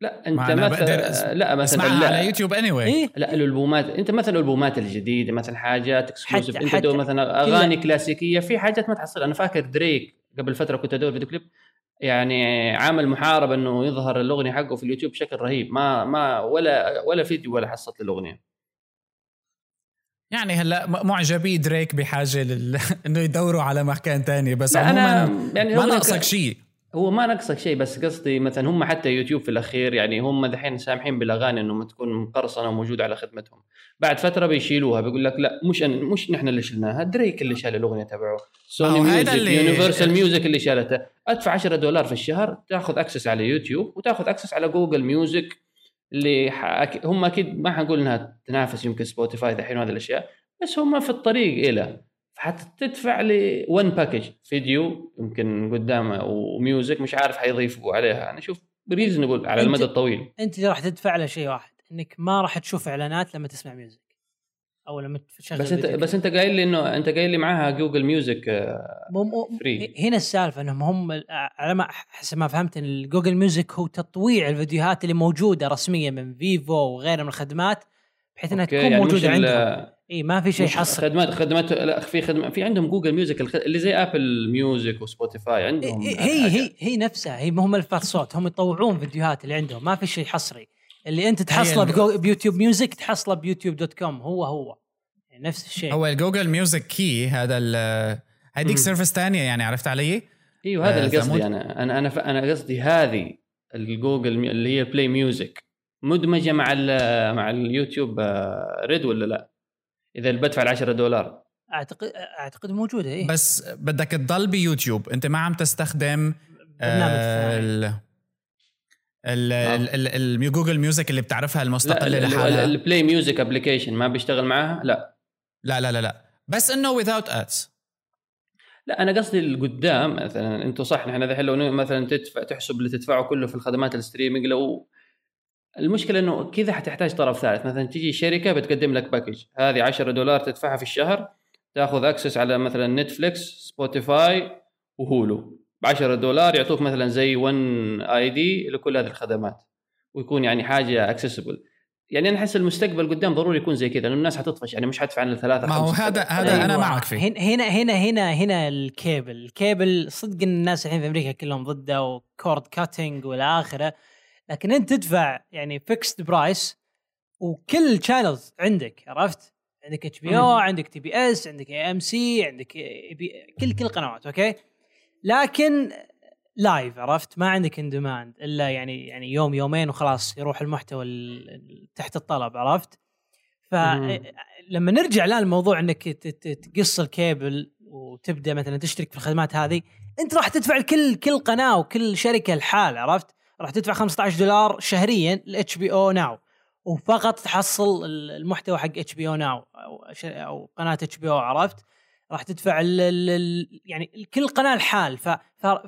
لا أنت مثلا لا مثلا لا. على يوتيوب اني anyway. إيه؟ لا الألبومات أنت مثلا الألبومات الجديدة مثلا حاجات exclusive أنت حتى مثلا أغاني كلاسيكية في حاجات ما تحصل. أنا فاكر دريك قبل فترة كنت أدور video clip يعني عامل محاربه إنه يظهر الأغنية حقه في اليوتيوب بشكل رهيب. ما ما ولا ولا فيديو ولا حصلت الاغنيه يعني هلأ معجبي دريك بحاجة لل... إنه يدوروا على مكان تاني بس عموما أنا يعني ما ناقصك شيء. هو ما نقصك شيء بس قصدي مثلا هم حتى يوتيوب في الأخير يعني هم دحين سامحين بالأغاني إنه تكون مقرصنة وموجودة على خدمتهم. بعد فترة بيشيلوها بيقول لك لا مش أنا مش نحن اللي شلناها دريك اللي شال الأغنية تبعه. سوني ميوزك اللي... يونيفرسال ميوزك اللي شالتها ادفع 10 دولار في الشهر تاخذ access على يوتيوب وتاخذ access على جوجل ميوزك اللي هم أكيد ما حنقول إنها تنافس يمكن سبوتيفاي دحين وهذه الأشياء بس هم في الطريق إلى. حتدفع لي 1 package فيديو يمكن قدامه و music مش عارف حيضيفوا عليها. أنا أشوف reasonable على المدى الطويل. أنت راح تدفع له شيء واحد إنك ما راح تشوف إعلانات لما تسمع music أو لما تشغل بس انت بس أنت قايل لي انه أنت قايل لي معاها جوجل ميوزك free هنا السالفة إنهم هم على ما حسب ما فهمت إن الجوجل ميوزك هو تطويع الفيديوهات اللي موجودة رسميا من فيفو وغيرها من الخدمات بحيث إنها تكون يعني موجودة عندهم. إي ما في شيء حصري خدمات خدمات لا في خدمات في عندهم جوجل ميوزك اللي زي ابل ميوزك وسبوتيفاي عندهم هي هي هي نفسها هي هم ملفات صوت هم يطوعون فيديوهات اللي عندهم ما في شيء حصري. اللي انت تحصله بيوتيوب ميوزك تحصله بيوتيوب دوت كوم هو هو. يعني نفس الشيء. هو الجوجل ميوزك كي هذا هذيك service ثانية يعني عرفت علي؟ أيوه هذا آه اللي قصدي أنا أنا أنا أنا قصدي هذه الجوجل اللي هي بلاي ميوزك مدمجة مع مع اليوتيوب ريد ولا لا؟ إذا بدفع ال 10 دولار. اعتقد أعتقد موجودة إيه. بس بدك تضل بيوتيوب. أنت ما عم تستخدم برنامج. الجوجل ميوزك اللي بتعرفها المستقلة لحالها. البلاي ميوزك application ما بيشتغل معاها؟ لا. لا لا لا لا. بس إنه without ads. لا أنا قصدي القدام مثلا أنتم صح نحن الحين لو مثلا تدفع تحسب اللي تدفعه كله في الخدمات ال streaming لو المشكلة إنه كذا حتحتاج طرف ثالث. مثلا تجي شركة بتقدم لك package هذه 10 دولار تدفعها في الشهر تاخذ access على مثلا نتفليكس سبوتيفاي وهولو. ب 10 دولار يعطوك مثلا زي 1 ID لكل هذه الخدمات ويكون يعني حاجة accessible يعني أنا أحس المستقبل قدام ضروري يكون زي كذا لأنه الناس حتطفش يعني مش حدفع عن الثلاثة ما هو هذا هذا أيوة. أنا معك فيه. هنا هنا هنا هنا ال cable. ال cable صدق الناس الحين في أمريكا كلهم ضده و cord cutting والى آخره لكن أنت تدفع يعني fixed price وكل ال channels عندك عرفت؟ عندك HBO عندك TBS عندك AMC عندك كل كل القنوات أوكي؟ لكن live عرفت؟ ما عندك on demand إلا يعني يعني يوم يومين وخلاص يروح المحتوى تحت الطلب عرفت؟ فلما نرجع الآن الموضوع إنك تقص الكيبل وتبدأ مثلا تشترك في الخدمات هذه أنت راح تدفع لكل كل قناة وكل شركة الحال عرفت؟ راح تدفع 15 دولار شهريا ل HBO Now وفقط تحصل المحتوى حق HBO Now أو قناة HBO عرفت؟ راح تدفع ال ال يعني كل قناة الحال.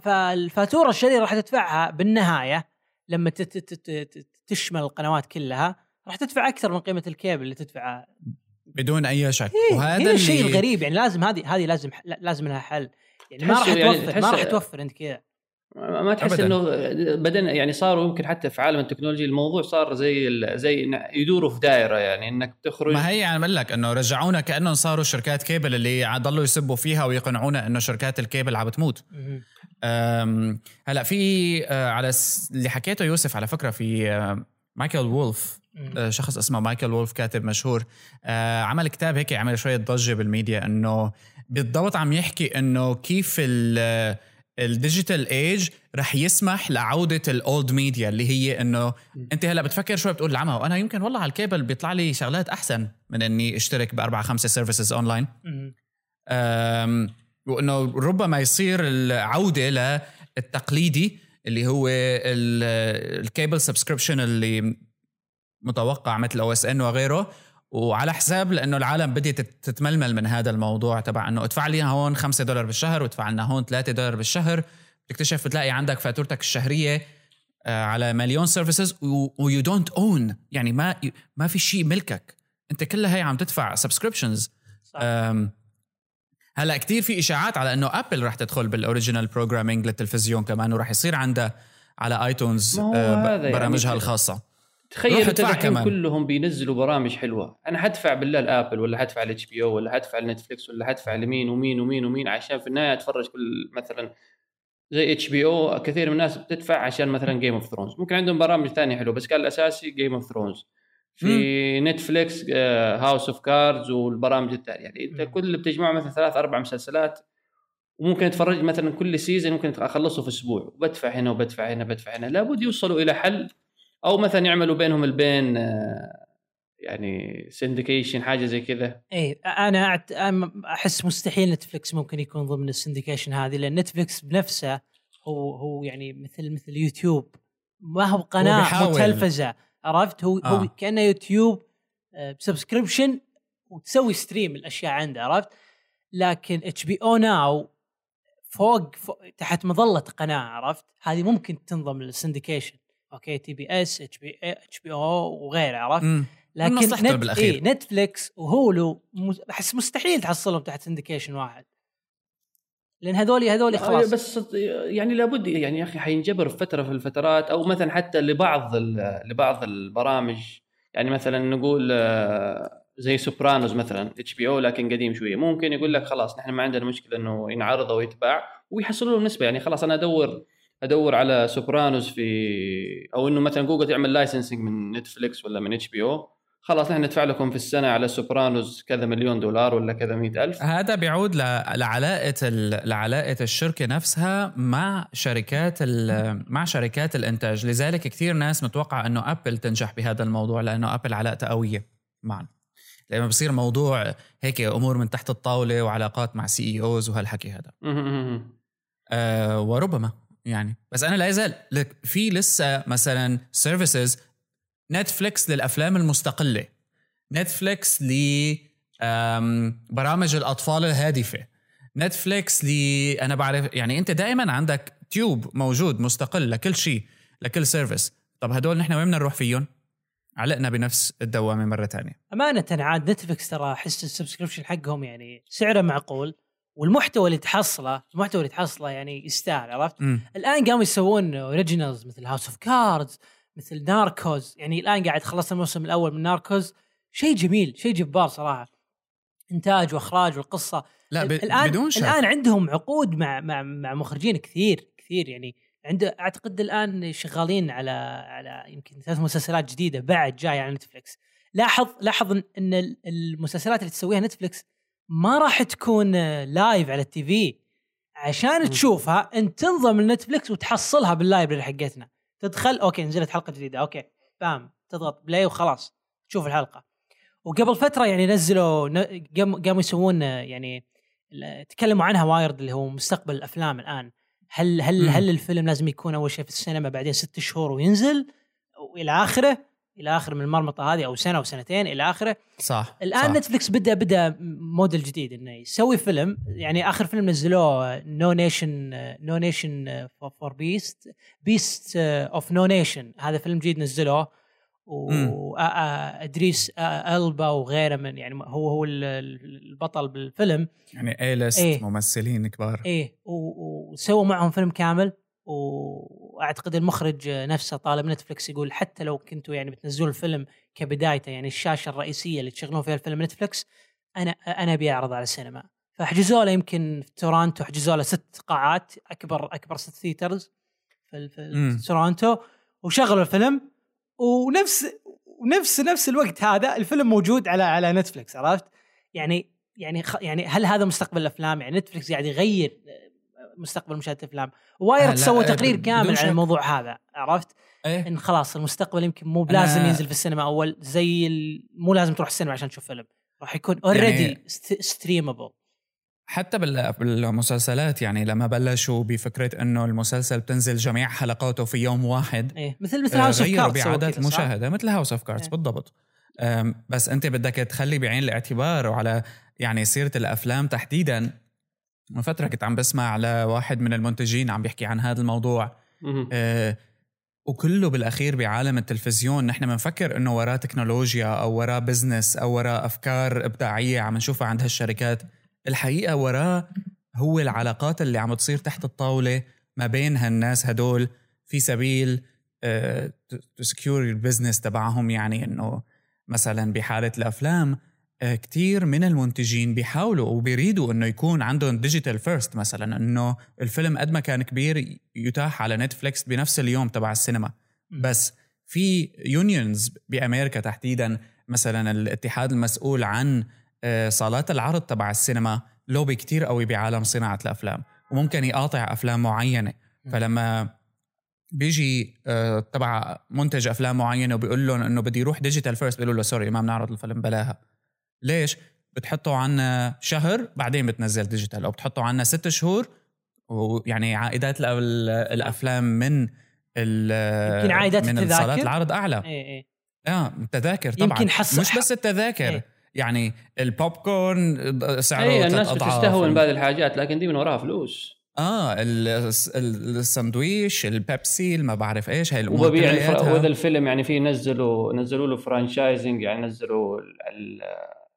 فالفاتوره الشهريه راح تدفعها بالنهاية لما تشمل القنوات كلها راح تدفع أكثر من قيمة الكيبل اللي تدفعها بدون أي شك. إيه وهذا الشيء الغريب يعني لازم هذه هذه لازم لازم لها حل. يعني ما راح يعني توفر ما راح توفر انت كذا. ما تحس أبداً. إنه بدنا يعني صاروا يمكن حتى في عالم التكنولوجيا الموضوع صار زي زي يدوروا في دائرة يعني إنك تخرج. ما هي عم لك إنه رجعونا كأنهم صاروا شركات كيبل اللي ضلوا يسبوا فيها ويقنعونا إنه شركات الكيبل عم بتموت. هلأ في آه، على اللي حكيته يوسف على فكرة في آه، مايكل وولف آه، شخص اسمه مايكل وولف كاتب مشهور عمل كتاب هيك عمل شوية ضجة بالميديا إنه بالضبط عم يحكي إنه كيف ال ال digital age رح يسمح لعودة ال old media اللي هي إنه أنت هلأ بتفكر شوي بتقول العمى وأنا يمكن والله على الكيبل بيطلع لي شغلات أحسن من إني أشترك باربعه خمسة services online وإنه ربما يصير العودة للتقليدي اللي هو ال cable subscription اللي متوقع مثل أو OSN وغيره. وعلى حساب لأنه العالم بدات تتململ من هذا الموضوع تبع إنه ادفع لي هون 5 دولار بالشهر وادفع لنا هون 3 دولار بالشهر. بتكتشف بتلاقي عندك فاتورتك الشهرية آه، على مليون services و you don't own يعني ما ما في شيء ملكك. أنت كلها هي عم تدفع subscriptions هلأ كتير في إشاعات على إنه Apple رح تدخل بال original programming للتلفزيون كمان وراح يصير عندها على iTunes برامجها يعني الخاصة. تخيل انت كلهم بينزلوا برامج حلوة. أنا حدفع بالله ال Apple ولا حدفع ال HBO ولا حدفع Netflix ولا حدفع لمين ومين ومين ومين عشان في النهاية أتفرج كل مثلا زي HBO كثير من الناس بتدفع عشان مثلا Game of Thrones ممكن عندهم برامج ثانية حلوة بس كان الأساسي Game of Thrones في Netflix House of Cards والبرامج الثانية. يعني أنت كل اللي بتجمعه مثلا ثلاث أربع مسلسلات وممكن أتفرج مثلا كل season ممكن أخلصه في أسبوع. وبدفع هنا وبدفع هنا بدفع هنا. لابد يوصلوا إلى حل أو مثلا يعملوا بينهم البين آه، يعني syndication حاجة زي كذا. اي أنا أحس مستحيل Netflix ممكن يكون ضمن ال syndication هذه لأن Netflix بنفسه هو هو يعني مثل مثل يوتيوب. ما هو قناة متلفزة عرفت؟ هو آه. هو كأنه YouTube ب subscription آه، وتسوي stream الأشياء عنده عرفت؟ لكن HBO Now فوق, فوق تحت مظلة قناة عرفت؟ هذه ممكن تنضم للسندكيشن أوكي تي بي إس إتش بي إتش بي أو وغيره عرفت؟ لكن نت... بالأخير. إيه Netflix و Hulu أحس مستحيل تحصلهم تحت syndication واحد. لأن هذول هذول خلاص. بس يعني لابد يعني يا أخي حينجبر في فترة في الفترات أو مثلا حتى لبعض لبعض البرامج. يعني مثلا نقول آه، زي Sopranos مثلا HBO لكن قديم شوية. ممكن يقول لك خلاص نحن ما عندنا مشكلة إنه ينعرض أو يتباع ويحصلوا له نسبة. يعني خلاص أنا أدور أدور على Sopranos في أو إنه مثلا جوجل تعمل licensing من Netflix ولا من HBO. خلاص نحن ندفع لكم في السنة على Sopranos كذا مليون دولار ولا كذا مئة ألف. هذا بيعود لعلاقة لعلاقة الشركة نفسها مع شركات مع شركات الإنتاج. لذلك كثير ناس متوقع إنه Apple تنجح بهذا الموضوع لأنه Apple علاقتها قوية معنا لما بصير موضوع هيك أمور من تحت الطاولة وعلاقات مع CEOs وهالحكي هذا. آه وربما. يعني. بس أنا لا يزال. في لسه مثلا services Netflix للأفلام المستقلة. Netflix ل برامج الأطفال الهادفة. Netflix ل أنا بعرف يعني أنت دائما عندك tube موجود مستقل لكل شيء لكل service طب هدول نحن وين بدنا نروح فيهم؟ علقنا بنفس الدوامة مرة ثانية أمانة عاد Netflix ترى احس ال subscription حقهم يعني سعره معقول. والمحتوى اللي تحصله المحتوى اللي تحصله يعني يستاهل عرفت؟ م. الآن قاموا يسوون originals مثل House of Cards مثل Narcos يعني الآن قاعد خلصت الموسم الأول من Narcos شيء جميل شيء جبار صراحة إنتاج وإخراج والقصة لا ب... الآن بدون شك. الآن عندهم عقود مع مع مع مخرجين كثير كثير يعني عنده أعتقد الآن شغالين على على يمكن ثلاث مسلسلات جديدة بعد جاية على Netflix لاحظ لاحظ إن المسلسلات اللي تسويها Netflix ما راح تكون live على ال TV. عشان تشوفها انت تنضم ل Netflix وتحصلها بال library حقتنا. تدخل okay نزلت حلقة جديدة okay bam تضغط play وخلاص تشوف الحلقة. وقبل فترة يعني نزلوا قاموا يسوون يعني تكلموا عنها Wired اللي هو مستقبل الأفلام الآن. هل هل هل الفيلم لازم يكون أول شيء في السينما بعدين ست شهور وينزل؟ والى آخره. إلى آخر من المرمطة هذه أو سنة أو سنتين إلى آخره. صح الآن صح. Netflix بدا بدأ موديل جديد إنه يسوي فيلم. يعني آخر فيلم نزلوه No Nation No Nation for Beasts, Beasts of No Nation هذا فيلم جديد نزلوه. وإدريس إلبا وغيره من يعني هو هو البطل بالفيلم. يعني A-list إيه. ممثلين كبار. إيه. وسووا معهم فيلم كامل. وأعتقد المخرج نفسه طالب Netflix يقول حتى لو كنتوا يعني بتنزلوا الفيلم كبدايته يعني الشاشة الرئيسية اللي تشغلون فيها الفيلم Netflix أنا أنا أبي أعرض على السينما فحجزوا له يمكن في تورونتو حجزوا له ست قاعات أكبر أكبر ست theaters في, في تورونتو وشغلوا الفيلم ونفس ونفس نفس الوقت هذا الفيلم موجود على على Netflix عرفت؟ يعني يعني يعني هل هذا مستقبل الأفلام؟ يعني Netflix قاعد يغير مستقبل مشاهدة الأفلام. Wired سوى تقرير كامل عن الموضوع هذا عرفت؟ إيه؟ إن خلاص المستقبل يمكن مو بلازم ينزل في السينما أول زي مو لازم تروح السينما عشان تشوف فيلم. راح يكون already يعني streamable حتى بالمسلسلات يعني لما بلشوا بفكرة إنه المسلسل بتنزل جميع حلقاته في يوم واحد إيه مثل مثل House of Cards بعدد المشاهده مثل House of Cards بالضبط. بس أنت بدك تخلي بعين الاعتبار وعلى يعني سيرة الأفلام تحديدا من فترة كنت عم بسمع لواحد من المنتجين عم بيحكي عن هذا الموضوع. آه وكله بالأخير بعالم التلفزيون نحن بنفكر إنه وراه تكنولوجيا أو وراه business أو وراه أفكار إبداعية عم نشوفها عند هالشركات. الحقيقة وراه هو العلاقات اللي عم تصير تحت الطاولة ما بين هالناس هدول. في سبيل تـ secure ال business تبعهم يعني إنه مثلا بحالة الأفلام كتير من المنتجين بيحاولوا وبيريدوا إنه يكون عندهم digital first مثلا إنه الفيلم قد ما كان كبير يتاح على نتفليكس بنفس اليوم تبع السينما. بس في unions بأمريكا تحديدا مثلا الاتحاد المسؤول عن آه، صالات العرض تبع السينما لوبي كتير قوي بعالم صناعة الأفلام وممكن يقاطع أفلام معينة. فلما بيجي آه، تبع منتج أفلام معينة وبيقول لهم إنه بدي يروح digital first بيقولوا له sorry ما بنعرض الفيلم بلاها. ليش؟ بتحطوا عنا شهر بعدين بتنزل digital أو بتحطوا عنا ست شهور ويعني عائدات الأفلام من يمكن عائدات من التذاكر؟ صالات العرض أعلى. إيه إيه. آه التذاكر طبعا. يمكن حص... مش بس التذاكر إيه. يعني البوب كورن سعره إيه الناس بتستهون بهذه الحاجات لكن دي من وراها فلوس. آه الساندويش البيبسي ما بعرف إيش هاي الأمور وبيع وهذا الفيلم يعني في نزلوا نزلوا له franchising يعني نزلوا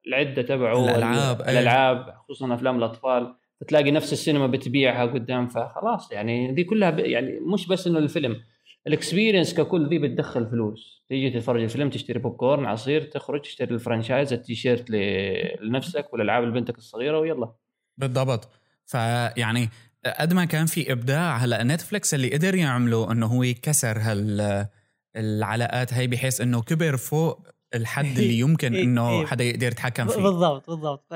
العدة تبعه الألعاب الألعاب خصوصا أفلام الأطفال فتلاقي نفس السينما بتبيعها قدام فخلاص يعني دي كلها يعني مش بس إنه الفيلم ال experience ككل دي بتدخل فلوس. تيجي تتفرج الفيلم تشتري بوب كورن عصير تخرج تشتري ال franchise ال T-shirt لنفسك والألعاب لبنتك الصغيرة ويلا. بالضبط. فيعني قد ما كان في إبداع هلأ نتفلكس اللي قدر يعمله إنه هو كسر هال العلاقات هي بحيث إنه كبر فوق الحد اللي يمكن إيه، إنه إيه. حدا يقدر يتحكم فيه. بالضبط بالضبط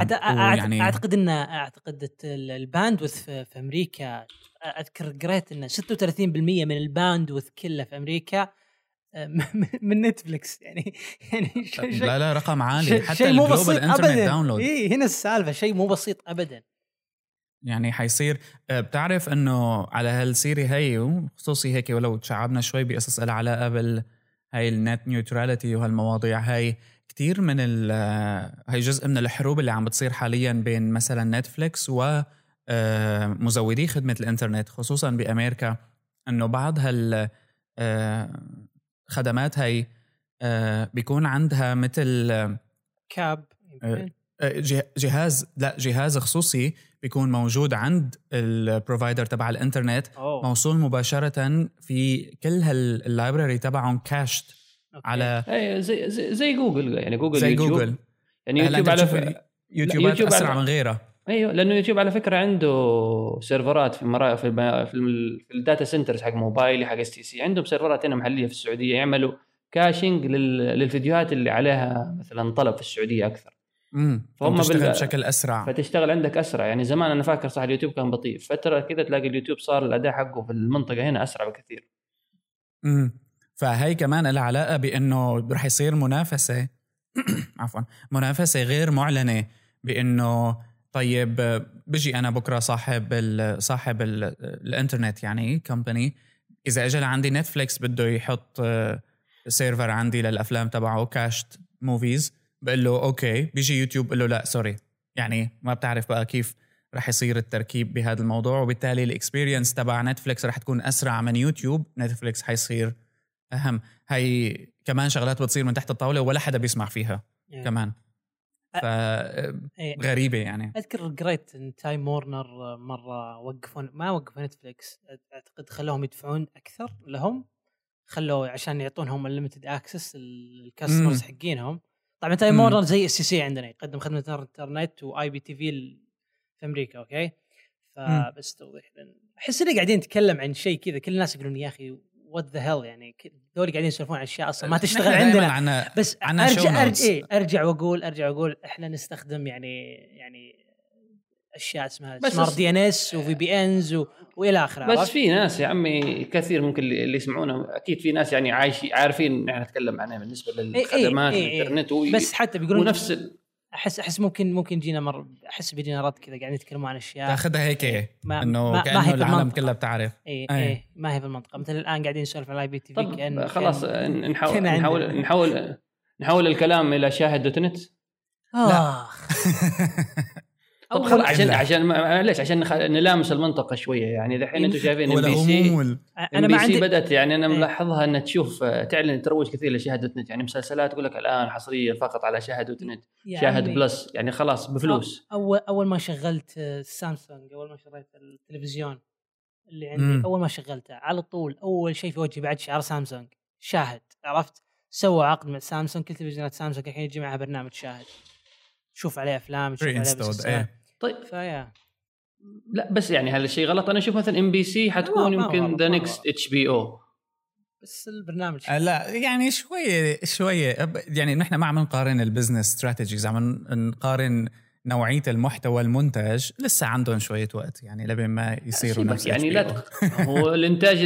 حتى يعني أعتقد إن أعتقد ال bandwidth في أمريكا أذكر قريت إن 36% من ال bandwidth كله في أمريكا آه، من نتفلكس يعني يعني شي لا لا رقم عالي. حتى شيء مو بسيط ابدا. download. اي هنا السالفة شيء مو بسيط ابدا. يعني حيصير آه، بتعرف إنه على هالسيره هي وخصوصي هيك ولو تشعبنا شوي بقصص لها علاقه بال هاي ال net neutrality وهالمواضيع هاي كثير من ال آه، هي جزء من الحروب اللي عم بتصير حاليا بين مثلا نتفليكس و آه، مزودي خدمة الإنترنت خصوصا بأمريكا إنه بعض هال خدمات هي بيكون عندها مثل كاب جهاز لا جهاز خصوصي بيكون موجود عند ال provider تبع الإنترنت. أوه. موصول مباشرة في كل هال library تبعهم cached على أي زي زي, زي جوجل يعني جوجل زي يوتيوب. جوجل. يعني يوتيوب على فكره يوتيوب, يوتيوب أسرع على... من غيره. أيوه لأنه يوتيوب على فكرة عنده server ات في مرا في, في, في ال data centers حق موبايلي حق STC عندهم server ات هنا محلية في السعودية يعملوا caching للفيديوهات اللي عليها مثلا طلب في السعودية أكثر. امم تشتغل بال... بشكل أسرع. فتشتغل عندك أسرع. يعني زمان أنا فاكر صح اليوتيوب كان بطيء. فترة كذا تلاقي اليوتيوب صار الأداء حقه في المنطقة هنا أسرع بكثير. امم فهي كمان لها علاقة بإنه رح يصير منافسة. عفوا. منافسة غير معلنة بإنه طيب بيجي أنا بكرة صاحب ال صاحب ال الإنترنت يعني company إذا اجى لعندي نتفليكس بده يحط server عندي للأفلام تبعه cached movies بقول له okay بيجي يوتيوب بقول له لا sorry يعني ما بتعرف بقى كيف رح يصير التركيب بهذا الموضوع وبالتالي ال experience تبع نتفليكس رح تكون أسرع من يوتيوب. نتفليكس حيصير أهم. هي كمان شغلات بتصير من تحت الطاولة ولا حدا بيسمع فيها yeah. كمان. ف إيه. غريبة يعني. أذكر قريت إن تايم وورنر مرة وقفوا ما وقفوا نتفليكس أعتقد خلوهم يدفعون أكثر لهم. خلوا عشان يعطونهم ال unlimited access لل customers حقينهم. طبعا تايم وورنر زي STC عندنا يقدم خدمة انترنت و IPTV في أمريكا okay؟ فبس توضيح أحس اني قاعدين نتكلم عن شيء كذا كل الناس يقولون يا أخي what the hell يعني؟ ذول قاعدين يسولفون عن أشياء أصلا ما تشتغل عندنا. عنا بس عنا ارجع ارجع, إيه أرجع واقول أرجع وأقول إحنا نستخدم يعني يعني أشياء اسمها سمارت دي ان اس و VPNs وإلى آخره بس في ناس يا عمي كثير ممكن اللي يسمعونا أكيد في ناس يعني عايشين عارفين نحن نتكلم عنها بالنسبة للخدمات إيه إيه. الإنترنت إيه بس حتى بيقولون ونفس ال... احس أحس ممكن ممكن جينا مر أحس بيجينا رد كذا قاعدين يتكلمون عن أشياء. تاخذها هيك إيه. إنه ما كأنه ما العالم كلها بتعرف. اي اي إيه. ما هي في المنطقة. مثل الآن قاعدين نسولف على اي بي تي في كان خلاص كأن نحاول نحاول نحاول نحول الكلام إلى شاهد dot net. اخ طب خل... عشان عشان معلش عشان نخ... نلامس المنطقة شوية. يعني دحين أنتم شايفين MBC أنا ما عندي بدأت يعني أنا إيه. ملاحظها إنها تشوف تعلن تروج كثير لشاهد نت. يعني مسلسلات تقول لك الآن حصريا فقط على شاهد نت. يعني شاهد plus. يعني خلاص بفلوس. اول أول ما شغلت سامسونج أول ما شريت التلفزيون اللي عندي مم. أول ما شغلته على طول أول شيء في وجهي بعد شعار سامسونج. شاهد عرفت؟ سووا عقد مع سامسونج. كل تلفزيونات سامسونج الحين يجي معها برنامج شاهد. شوف عليه أفلام شوف عليه. طيب. فيا. لا بس يعني هذا الشيء غلط؟ أنا أشوف مثلا MBC حتكون يمكن the next HBO. بس البرنامج آه لا يعني شوية شوية يعني نحن ما عم نقارن ال business strategies عم نقارن نوعية المحتوى المنتج. لسه عندهم شوية وقت يعني لبين ما يصيروا نفس يعني لا هو الإنتاج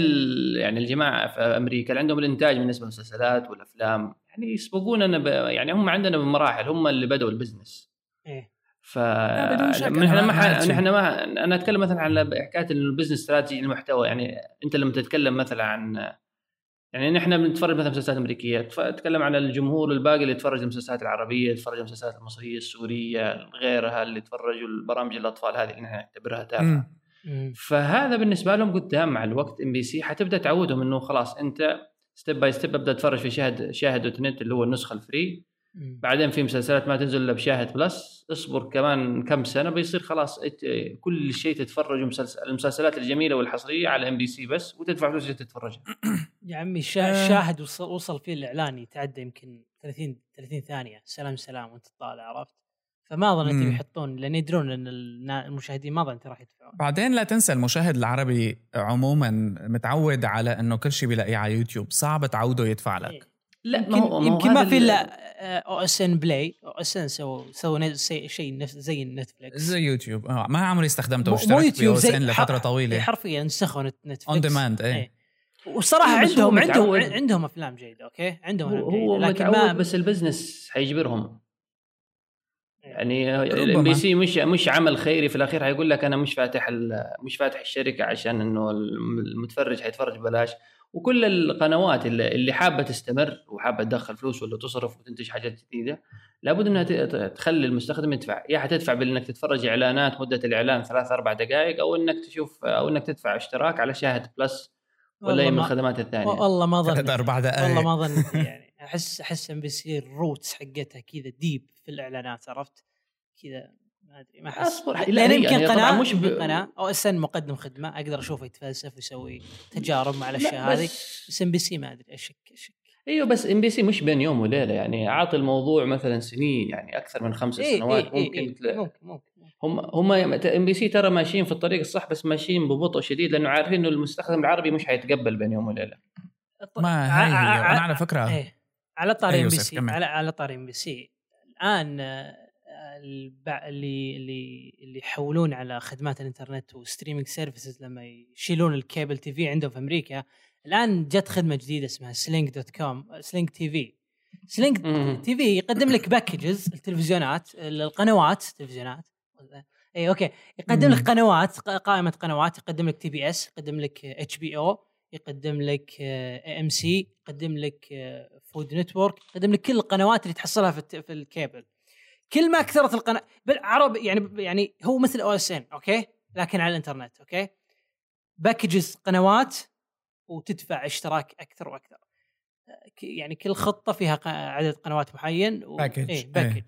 يعني الجماعة في أمريكا اللي عندهم الإنتاج بالنسبة للمسلسلات والأفلام يعني يسبقوننا ب... يعني هم عندنا بمراحل هم اللي بدأوا ال business إيه. ف نحن ما نحن ما أنا أتكلم مثلا عن حكاية ال business strategy المحتوى. يعني أنت لما تتكلم مثلا عن يعني نحن بنتفرج مثلا مسلسلات أمريكية. أتكلم عن الجمهور الباقي اللي يتفرج المسلسلات العربية يتفرج المسلسلات المصرية السورية غيرها اللي يتفرجوا البرامج الأطفال هذه اللي نحن نعتبرها تافهة. فهذا بالنسبة لهم قدام مع الوقت MBC حتبدأ تعودهم إنه خلاص أنت step by step أبدأ أتفرج في شاهد شاهد dot net اللي هو النسخة ال free بعدين في مسلسلات ما تنزل إلا بشاهد plus. اصبر كمان كم سنة بيصير خلاص كل شيء تتفرج مسلسل المسلسلات الجميلة والحصرية على MBC بس وتدفع فلوس تتفرجها يا عمي الشاهد آه. وصل, وصل فيه الاعلان يتعدى يمكن 30 30 ثانية. سلام سلام وأنت طالع عرفت؟ فما أظن أنت يحطون لأن يدرون إن المشاهدين ما أظن راح يدفعون. بعدين لا تنسى المشاهد العربي عموما متعود على إنه كل شيء بيلاقيه على يوتيوب. صعب تعوده يدفع لك. إيه. لا يمكن ما هو يمكن ما في الا OSN Play OSN سووا سووا شيء نفس زي Netflix زي يوتيوب. آه ما عمري استخدمته واشتركت في OSN لفترة طويلة. حرفيا نسخوا Netflix on demand إيه, إيه. وصراحة عندهم عندهم عندهم أفلام جيدة okay؟ عندهم هو, هو لكن ما بس ال business حيجبرهم. إيه. يعني ال MBC مش مش عمل خيري في الأخير حيقول لك أنا مش فاتح مش فاتح الشركة عشان إنه المتفرج حيتفرج ببلاش. وكل القنوات اللي, اللي حابة تستمر وحابة تدخل فلوس ولا تصرف وتنتج حاجات جديدة لابد إنها تخلي المستخدم يدفع يا حتدفع بإنك تتفرج إعلانات مدة الإعلان ثلاث أربع دقائق أو إنك تشوف أو إنك تدفع اشتراك على شاهد plus ولا من الخدمات الثانية. والله ما ظن أربع دقائق. والله ما ظن يعني احس أحس MBC ال roots حقتها كذا deep في الإعلانات عرفت؟ كذا ما أدري ما أحس. أصبر لأن يمكن قناة مش ب... قناة OSN مقدم خدمة أقدر أشوفه يتفلسف ويسوي تجارب مع الأشياء هذه. بس MBC ما أدري أشك أشك. أيوه بس MBC مش بين يوم وليلة يعني اعطي الموضوع مثلا سنين يعني أكثر من خمس إيه سنوات إيه ممكن إيه إيه ممكن ممكن هم هم MBC ترى ماشيين في الطريق الصح بس ماشيين ببطء شديد لأنه عارفين إنه المستخدم العربي مش حيتقبل بين يوم وليلة. ما هي, هي. أنا على فكرة. إيه. على طاري MBC على على طاري MBC. الآن اللي اللي اللي يحولون على خدمات الإنترنت و streaming services لما يشيلون ال cable TV عندهم في أمريكا. الآن جت خدمة جديدة اسمها Sling dot com Sling TV Sling TV يقدم لك packages التلفزيونات القنوات تلفزيونات. إيه okay. يقدم لك قنوات قائمة قنوات يقدم لك TBS يقدم لك HBO يقدم لك AMC يقدم لك Food Network يقدم لك كل القنوات اللي تحصلها في, في الكيبل. كل ما كثرت القناة بالعربي يعني يعني هو مثل OSN okay؟ لكن على الإنترنت okay؟ packages قنوات وتدفع اشتراك أكثر وأكثر. يعني كل خطة فيها عدد قنوات معين و... package إيه package إيه.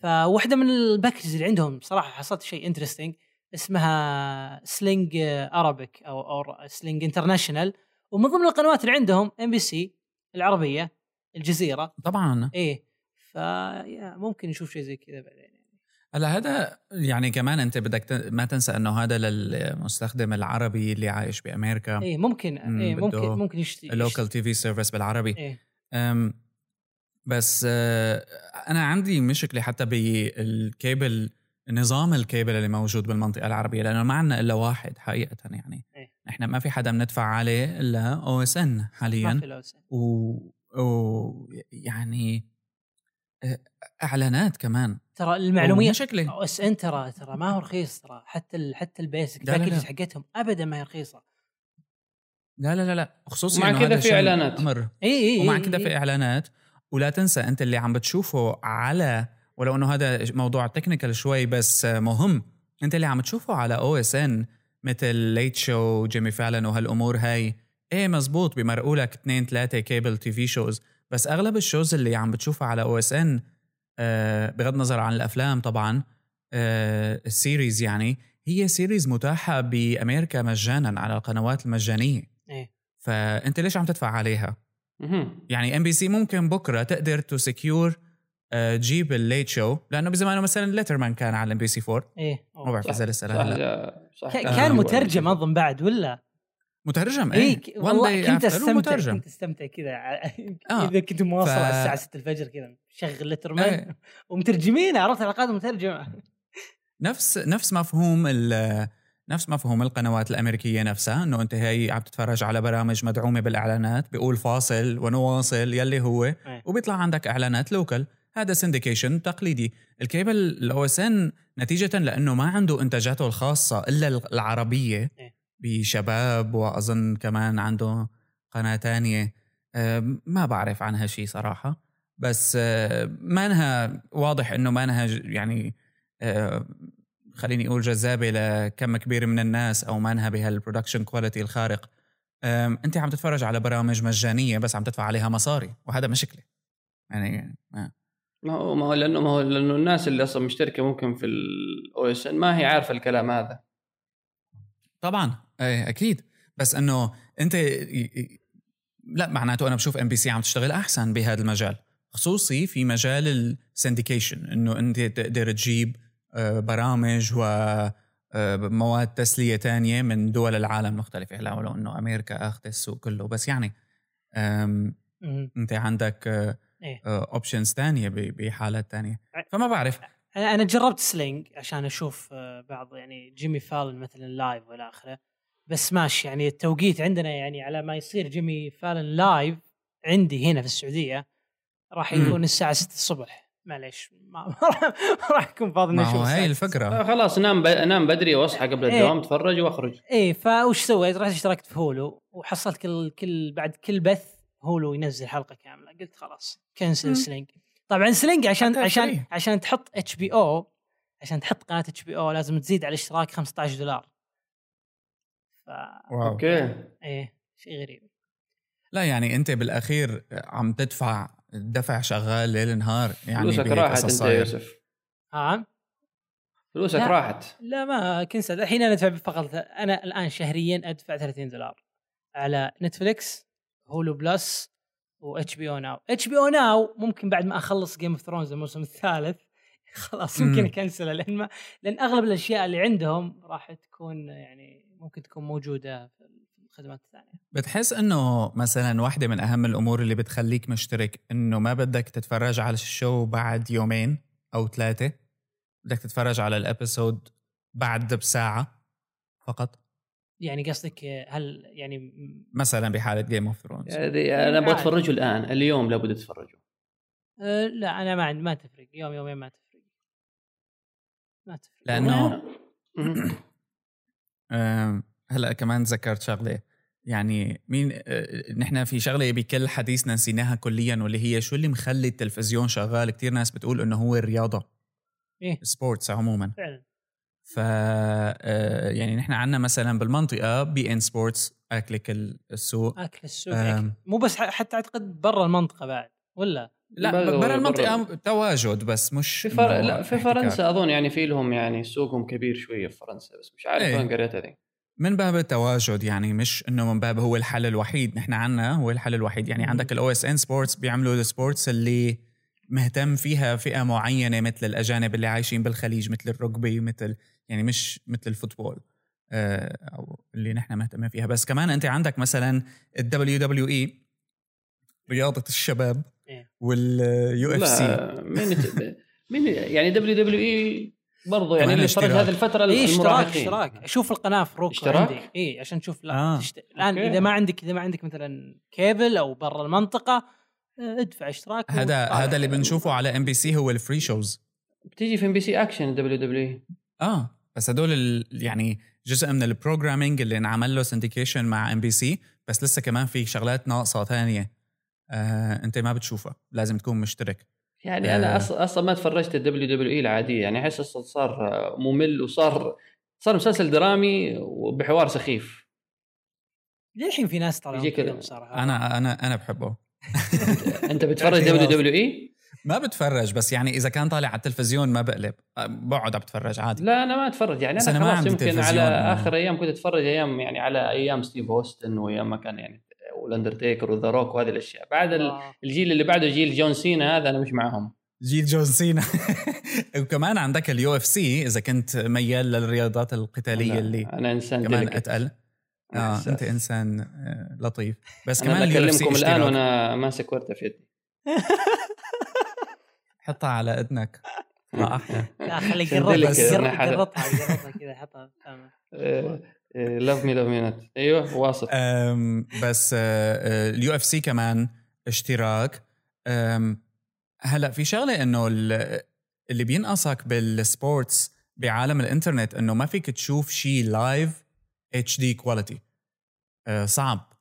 فواحدة من ال packages اللي عندهم صراحة حصلت شيء interesting اسمها Sling Arabic أو أو Sling International ومن ضمن القنوات اللي عندهم MBC العربية الجزيرة. طبعا. إيه. فممكن نشوف شيء زي كذا بعدين يعني. هلا هذا يعني كمان أنت بدك ما تنسى إنه هذا للمستخدم العربي اللي عايش بأمريكا إيه ممكن إيه ممكن ممكن يشتري ال local TV service بالعربي. أم بس آه، أنا عندي مشكلة حتى بالكيبل نظام الكيبل اللي موجود بالمنطقة العربية لأنه ما عندنا إلا واحد حقيقة يعني إيه؟ إحنا ما في حدا بندفع عليه إلا OSN حاليا ما في و... و يعني إعلانات كمان. ترى للمعلومية OSN ترى ترى ما هو رخيص ترى. حتى ال حتى ال basic. packages حقتهم ابدا ما هي رخيصة. لا لا لا لا. خصوصا مع كذا في إعلانات. أمر إي إي ومع كذا في إعلانات. ولا تنسى أنت اللي عم بتشوفه على ولو إنه هذا موضوع technical شوي بس مهم. أنت اللي عم تشوفه على OSN مثل late show Jimmy Fallon وهالأمور هاي. إيه مزبوط. بمرقوا لك اثنين ثلاثة cable TV shows بس أغلب ال shows اللي عم بتشوفها على OSN بغض النظر عن الأفلام طبعا آه، ال series يعني هي series متاحة بأمريكا مجانا على القنوات المجانية. إيه. فأنت ليش عم تدفع عليها؟ يعني MBC ممكن بكرة تقدر to secure تجيب ال late show لأنه بزمانه مثلا Letterman كان على MBC 4 إيه. ما بعرف إذا لسه لهلأ. كان مترجم أظن بعد ولا؟ مترجم إيه, إيه والله كنت أستمتع مترجم. كنت أستمتع كذا آه. إذا كنت مواصل ف... على الساعة 6 الفجر كذا شغل Letterman إيه. ومترجمين عرفت الحلقات مترجمة نفس نفس مفهوم نفس مفهوم القنوات الأمريكية نفسها إنه أنت هي عم تتفرج على برامج مدعومة بالإعلانات بيقول فاصل ونواصل يلي هو إيه. وبيطلع عندك إعلانات local هذا syndication تقليدي ال cable ال OSN نتيجة لأنه ما عنده إنتاجاته الخاصة إلا العربية إيه. بشباب وأظن كمان عنده قناة تانية. ما بعرف عنها شيء صراحة. بس ما انها واضح إنه ما انها يعني خليني أقول جذابة لكم كبير من الناس أو ما انها بهال production quality الخارق أنت عم تتفرج على برامج مجانية بس عم تدفع عليها مصاري وهذا مشكلة. يعني ما ما هو ما هو لأنه ما هو لأنه الناس اللي أصلا مشتركة ممكن في ال OSN ما هي عارفة الكلام هذا. طبعا. إيه أكيد. بس إنه أنت لا معناته أنا بشوف إم بي سي عم تشتغل أحسن بهذا المجال خصوصي في مجال ال syndication إنه أنت تقدر تجيب آه، برامج و آه، مواد تسلية تانية من دول العالم المختلفة هلا ولو إنه أمريكا أخذت السوق كله. بس يعني أنت عندك آه، options إيه. ثانية بحالات ثانية فما بعرف. أنا جربت Sling عشان أشوف آه، بعض يعني جيمي فالن مثلا live وإلى آخره بس ماشي يعني التوقيت عندنا يعني على ما يصير جيمي فالن live عندي هنا في السعودية راح يكون الساعة 6 الصبح. معليش ما راح يكون فاضي نشوف هاي الفكرة. خلاص نام ب... نام بدري واصحى قبل إيه. الدوام اتفرج واخرج. إيه فوش سويت؟ رحت اشتركت في Hulu وحصلت كل كل بعد كل بث Hulu ينزل حلقة كاملة. قلت خلاص كنسل Sling طبعا Sling عشان عشان عشان تحط HBO عشان تحط قناة HBO لازم تزيد على الاشتراك 15 دولار. ف... أوكي. إيه شيء غريب. لا يعني أنت بالأخير عم تدفع دفع شغال ليل نهار يعني فلوسك راحت أنت يا يوسف. ها فلوسك لا. راحت. لا ما كنسل الحين أنا أدفع فقط أنا الآن شهريا أدفع 30 دولار على Netflix Hulu Plus و HBO Now HBO Now ممكن بعد ما أخلص Game of Thrones الموسم الثالث خلاص ممكن أكنسله لأن ما لأن أغلب الأشياء اللي عندهم راح تكون يعني ممكن تكون موجودة في الخدمات الثانية. بتحس إنه مثلا واحدة من أهم الأمور اللي بتخليك مشترك إنه ما بدك تتفرج على ال show بعد يومين أو ثلاثة بدك تتفرج على ال episode بعد بساعة فقط؟ يعني قصدك هل يعني مثلا بحالة Game of Thrones أنا أبغى أتفرجه الآن. اليوم لابد اتفرجه أه لا أنا ما عندي ما تفرق. يوم يومين ما تفرق. ما تفرق. لأنه هلا كمان ذكرت شغلة. يعني مين أه نحن في شغلة بكل حديثنا نسيناها كليا واللي هي شو اللي مخلي التلفزيون شغال؟ كثير ناس بتقول إنه هو الرياضة. إيه. sports عموما. فعلا. ف آه، يعني نحن عندنا مثلا بالمنطقة beIN Sports أكلك السوق. أكل السوق أكل. مو بس حتى أعتقد برا المنطقة بعد ولا؟ لا برا المنطقة برا. تواجد بس مش في فر... لا في فرنسا أظن يعني في لهم يعني سوقهم كبير شوية في فرنسا بس مش عارف إيه. وين قريتها دي من باب التواجد يعني مش إنه من باب هو الحل الوحيد نحن عنا هو الحل الوحيد. يعني عندك ال OSN Sports بيعملوا ال sports اللي مهتم فيها فئة معينة مثل الأجانب اللي عايشين بالخليج مثل ال rugby مثل يعني مش مثل ال football آه، أو اللي نحن مهتمين فيها. بس كمان أنت عندك مثلا ال WWE رياضة الشباب إيه. وال UFC. مين مين يعني WWE برضه يعني اللي يتفرج هذه الفترة إيه اشتراك اشتراك. شوف القناة في Roku اشتراك؟ عندي. اي عشان تشوف لا آه. تشت... الآن إذا ما عندك إذا ما عندك مثلا كيبل أو برا المنطقة آه، ادفع اشتراك هذا هذا اللي بنشوفه على MBC هو ال free shows بتيجي في ام بي سي اكشن دبليو دبليو آه. بس هدول يعني جزء من ال programming اللي انعمل له syndication مع MBC بس لسه كمان في شغلات ناقصة ثانية آه انت ما بتشوفها. لازم تكون مشترك. يعني آه. أنا أصلا أصلا ما تفرجت ال WWE العادية. يعني أحس أصلا صار ممل وصار صار مسلسل درامي وبحوار سخيف. للحين في ناس طالعين بصراحة. أنا أنا أنا بحبه. أنت بتفرج دبليو دبليو اي؟ ما بتفرج بس يعني إذا كان طالع على التلفزيون ما بقلب. بقعد بتفرج عادي. لا أنا ما أتفرج. يعني أنا, أنا خلاص يمكن على آخر أيام كنت أتفرج أيام يعني على أيام ستيف هوستن وأيام ما كان يعني والأندرتيكر وذا روك وهذه الأشياء. بعد آه. الجيل اللي بعده جيل جون سينا هذا أنا مش معهم جيل جون سينا. وكمان عندك ال UFC إذا كنت ميال للرياضات القتالية أنا اللي أنا إنسان كمان أتقل. آه أنت إنسان آه، لطيف. بس كمان أنا بكلمكم الآن وأنا ماسك ورده في يدي. حطها على إذنك. ما أحلى لا خلي قرطها قرطها كذا حطها لاف مي لاف مي نت أيوه واصل. بس اليو إف سي كمان اشتراك. هلأ في شغلة إنه اللي بينقصك بالسبورتس بعالم الإنترنت إنه ما فيك تشوف شيء لايف اتش دي كواليتي صعب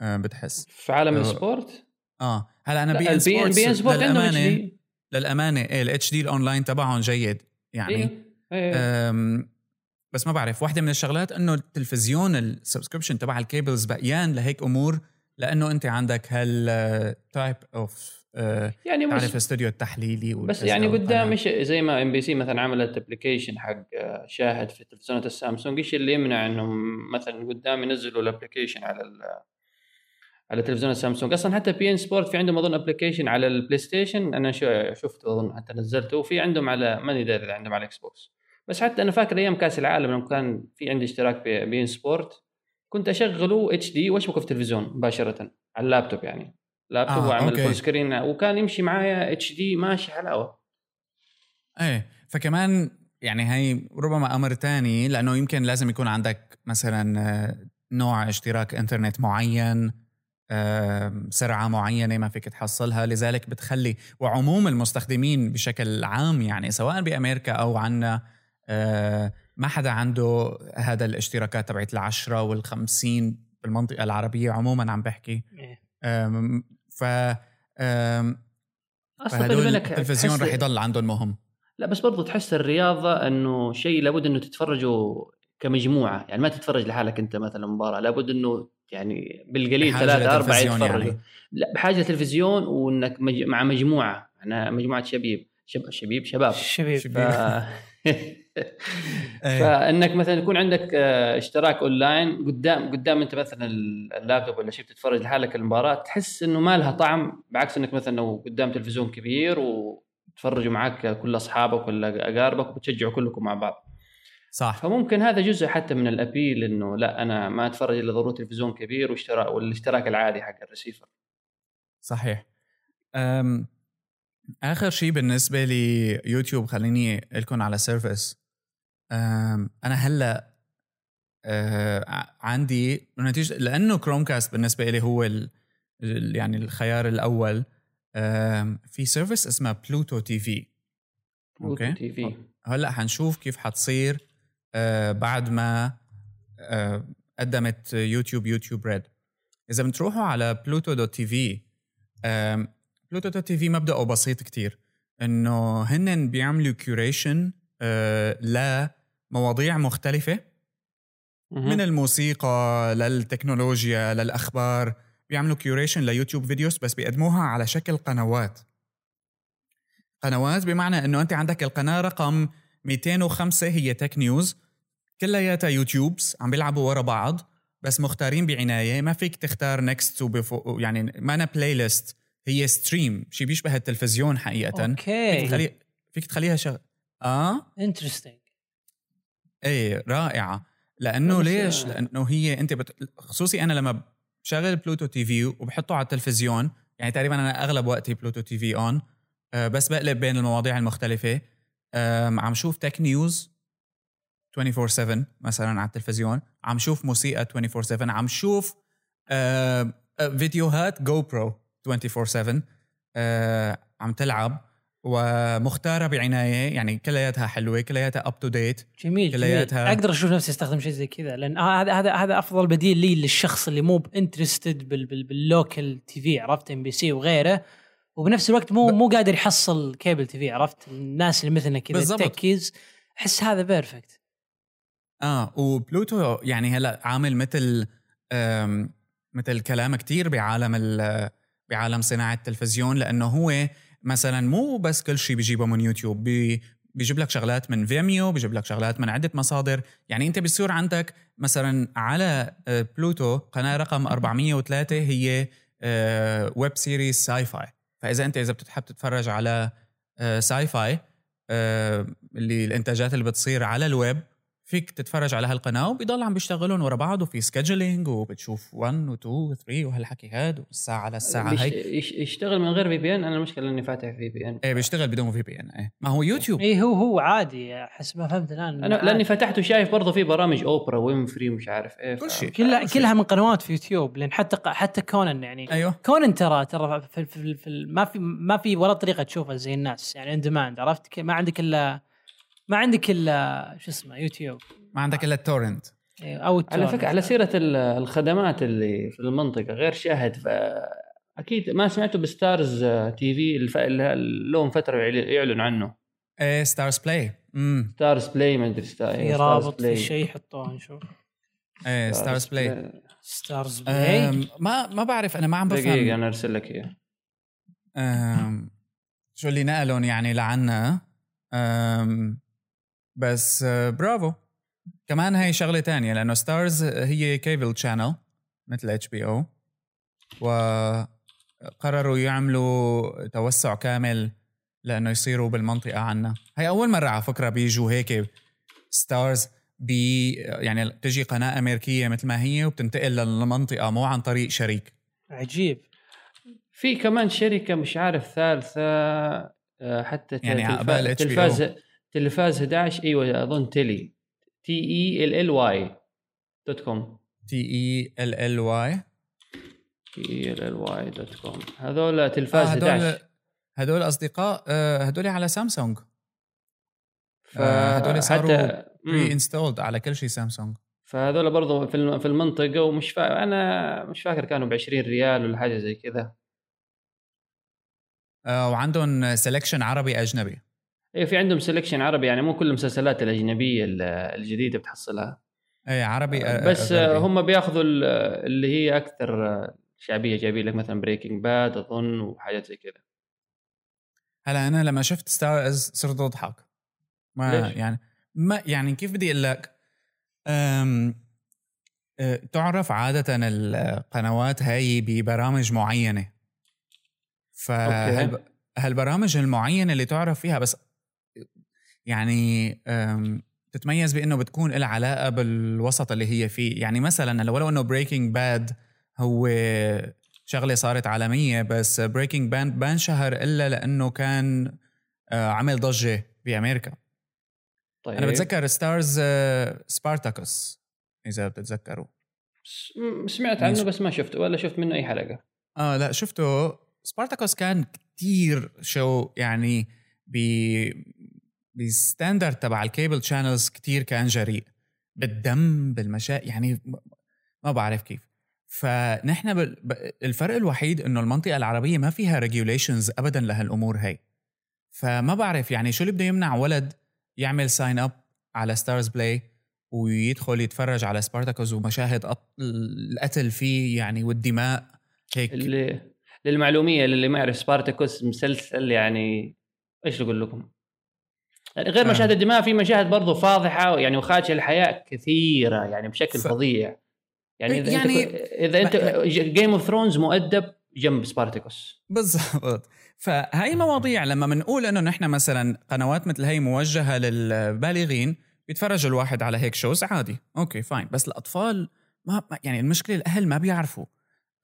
أه بتحس. في عالم ال sport؟ آه هلأ أنا beIN Sports beIN Sport للأمانة للأمانة إيه ال HD ال online تبعهم جيد يعني إيه. إيه. بس ما بعرف واحدة من الشغلات إنه التلفزيون ال subscription تبع ال cables بقيان لهيك أمور لأنه أنت عندك هال type of يعني تعرف الاستوديو التحليلي بس يعني قدام مش زي ما MBC مثلا عملت application حق آه، شاهد في تلفزيونات السامسونج إيش اللي يمنع إنهم مثلا قدام ينزلوا ال application على على تلفزيون السامسونج أصلا حتى beIN Sport في عندهم أظن application على البلاي ستيشن أنا شفته أظن حتى نزلته. وفي عندهم على ماني داري عندهم على ال Xbox بس حتى أنا فاكر أيام كأس العالم لما كان في عندي اشتراك beIN Sport كنت أشغله HD واشبكه في التلفزيون؟ مباشرة. على اللابتوب يعني. لابتوب آه واعمل full screen وكان يمشي معايا HD ماشي حلاوة. إيه. فكمان يعني هي ربما أمر ثاني لأنه يمكن لازم يكون عندك مثلا آه، نوع اشتراك إنترنت معين. سرعة معينة ما فيك تحصلها. لذلك بتخلي وعموم المستخدمين بشكل عام يعني سواء بأمريكا أو عنا آه، ما حدا عنده هذا الاشتراكات تبعت العشرة والخمسين بالمنطقة العربية عموما عم بحكي. إيه. ف فهدول التلفزيون رح يضل عندهم مهم. لا بس برضو تحس الرياضة إنه شيء لابد إنه تتفرجوا كمجموعة. يعني ما تتفرج لحالك أنت مثلا مباراة لابد إنه يعني بالقليل ثلاثة أربعة يتفرجوا. يعني. لا بحاجة تلفزيون وإنك مج... مع مجموعة. أنا مجموعة شبيب شب... شبيب شباب. شبيب. ف... إيه. فإنك مثلا يكون عندك آه، اشتراك أونلاين قدام قدام أنت مثلا اللابتوب ولا شيء بتتفرج لحالك المباراة تحس إنه ما لها طعم بعكس إنك مثلا لو قدام تلفزيون كبير وتفرجوا معك كل أصحابك ولا أقاربك وبتشجعوا كلكم مع بعض. صح. فممكن هذا جزء حتى من ال appeal إنه لا أنا ما أتفرج إلا ضروري تلفزيون كبير واشتراك والاشتراك العادي حق الريسيفر. صحيح. أم آخر شيء بالنسبة لي يوتيوب خليني لكم على service أنا هلأ أه عندي نتيجة لأنه Chromecast بالنسبة لي هو ال يعني الخيار الأول في service اسمها Pluto TV Okay؟ TV هلأ حنشوف كيف حتصير. بعد ما أه قدمت يوتيوب YouTube Red إذا بتروحوا على Pluto dot TV Pluto dot TV مبدأه بسيط كتير. إنه هن بيعملوا curation أه لمواضيع مختلفة. من الموسيقى للتكنولوجيا للأخبار. بيعملوا curation ل YouTube videos بس بيقدموها على شكل قنوات. قنوات بمعنى إنه أنت عندك القناة رقم 205 هي tech news كلياتها YouTubes عم بيلعبوا ورا بعض بس مختارين بعناية. ما فيك تختار next و before يعني ما أنا playlist هي stream شيء بيشبه التلفزيون حقيقه. Okay. فيك تخلي فيك تخليها شغ... آه؟ Interesting إيه رائعة. لأنه ليش؟ لأنه هي أنت بت... خصوصي أنا لما بشغل Pluto TV وبحطه على التلفزيون يعني تقريبا أنا أغلب وقتي Pluto TV on أه بس بقلب بين المواضيع المختلفة. عم شوف tech news 24 7 مثلا على التلفزيون عم شوف موسيقى 24 7 عم شوف أه فيديوهات GoPro 24 7 أه عم تلعب ومختارة بعناية يعني كلياتها حلوة كلياتها up to date جميل كلياتها جميل. أقدر أشوف نفسي أستخدم شيء زي كذا لأن هذا هذا هذا أفضل بديل لي للشخص اللي مو interested بال local TV عرفت؟ MBC وغيره وبنفس الوقت مو ب... مو قادر يحصل cable TV عرفت؟ الناس اللي مثلنا كذا techies أحس هذا perfect آه وبلوتو يعني هلأ عامل مثل مثل كلام كتير بعالم بعالم صناعة التلفزيون لأنه هو مثلا مو بس كل شيء بيجيبه من يوتيوب بي بيجيب لك شغلات من Vimeo بيجيب لك شغلات من عدة مصادر. يعني أنت بيصير عندك مثلا على بلوتو قناة رقم 403 هي web series sci-fi. فإذا أنت إذا بتحب تتفرج على sci-fi اللي الإنتاجات اللي بتصير على الويب فيك تتفرج على هالقناة وبيضل عم بيشتغلون ورا بعض وفي scheduling وبتشوف 1 و 2 و 3 وهالحكي هذا والساعة للساعه هي يشتغل من غير VPN أنا المشكلة إني فاتح VPN إيه بيشتغل بدون VPN إيه. ما هو يوتيوب إيه هو هو عادي حسب ما فهمت الآن. أنا لأني فتحته شايف برضه في برامج اوبرا وينفري ومش عارف إيه كل شيء. كلها كلها من قنوات في يوتيوب لأن حتى حتى Conan يعني. أيوه. Conan ترى ترى في, في, في ما في ما في ولا طريقة تشوفها زي الناس يعني on demand عرفت؟ ما عندك إلا ما عندك إلا شو اسمه يوتيوب. ما عندك إلا ال torrent. إيه، أو على فكرة على سيرة الخدمات اللي في المنطقة غير شاهد أكيد ما سمعتوا ب Starz TV لهم فترة يعلن عنه. إيه Starz Play امم Starz Play ما أدري Starz في رابط في شيء يحطوه نشوف. إيه Starz Play Starz Play ما ما بعرف أنا ما عم بفهم. دقيقه أنا أرسل لك إياه. شو اللي نقلهم يعني لعنا. بس آه، برافو. كمان هي شغلة تانية لأنه Starz هي cable channel مثل HBO وقرروا يعملوا توسع كامل لأنه يصيروا بالمنطقة عنا. هي أول مرة على فكرة بيجوا هيك ستارز بي يعني تجي قناة أمريكية مثل ما هي وبتنتقل للمنطقة مو عن طريق شريك. عجيب. في كمان شركة مش عارف ثالثة آه، حتى يعني تلفاز تلفاز 11 إيوه أظن تيلي. تي اي ال ال واي دوت كوم تي اي ال ال واي تي اي ال ال واي دوت كوم هذول تلفاز آه هدول 11 هدول أصدقاء آه هدول على سامسونج. فهدول صاروا pre-installed على كل شيء سامسونج. فهذول برضه في في المنطقة ومش فا... أنا مش فاكر كانوا ب 20 ريال ولا حاجة زي كذا. آه وعندهم selection عربي أجنبي. إيه في عندهم selection عربي يعني مو كل المسلسلات الأجنبية الجديدة بتحصلها. إيه عربي آه بس أغربي. هم بياخذوا اللي هي أكثر شعبية جايبين لك مثلا Breaking Bad اظن وحاجات زي كذا. هلا أنا لما شفت Starz صرت أضحك. ما ليش؟ يعني ما يعني كيف بدي أقول لك؟ تعرف عادة القنوات هاي ببرامج معينة. فهالبرامج المعينة اللي تعرف فيها بس يعني تتميز بإنه بتكون لها علاقة بالوسط اللي هي فيه. يعني مثلا لو إنه Breaking Bad هو شغلة صارت عالمية بس Breaking Bad ما انشهر إلا لأنه كان آه، عمل ضجة بأمريكا. طيب. أنا بتذكر Starz Spartacus إذا بتتذكروا. سمعت عنه بس ما شفته ولا شفت منه أي حلقة. آه لا شفته. Spartacus كان كتير شو يعني ب بال standard تبع ال cable channels كتير كان جريء. بالدم بالمشا.. يعني ما بعرف كيف. فنحن الفرق الوحيد إنه المنطقة العربية ما فيها regulations ابدا لهالأمور هي. فما بعرف يعني شو اللي بده يمنع ولد يعمل sign up على Starz Play ويدخل يتفرج على Spartacus ومشاهد القتل فيه يعني والدماء هيك؟ اللي للمعلومية للي ما يعرف Spartacus مسلسل يعني إيش أقول لكم؟ يعني غير مشاهد الدماء في مشاهد برضو فاضحة يعني وخادشة الحياء كثيرة يعني بشكل ف... فظيع. يعني إذا يعني انت إذا أنت Game of Thrones مؤدب جنب Spartacus بالضبط. فهي مواضيع لما بنقول إنه نحن مثلا قنوات مثل هي موجهة للبالغين بيتفرج الواحد على هيك shows عادي. okay fine بس الأطفال ما يعني المشكلة الأهل ما بيعرفوا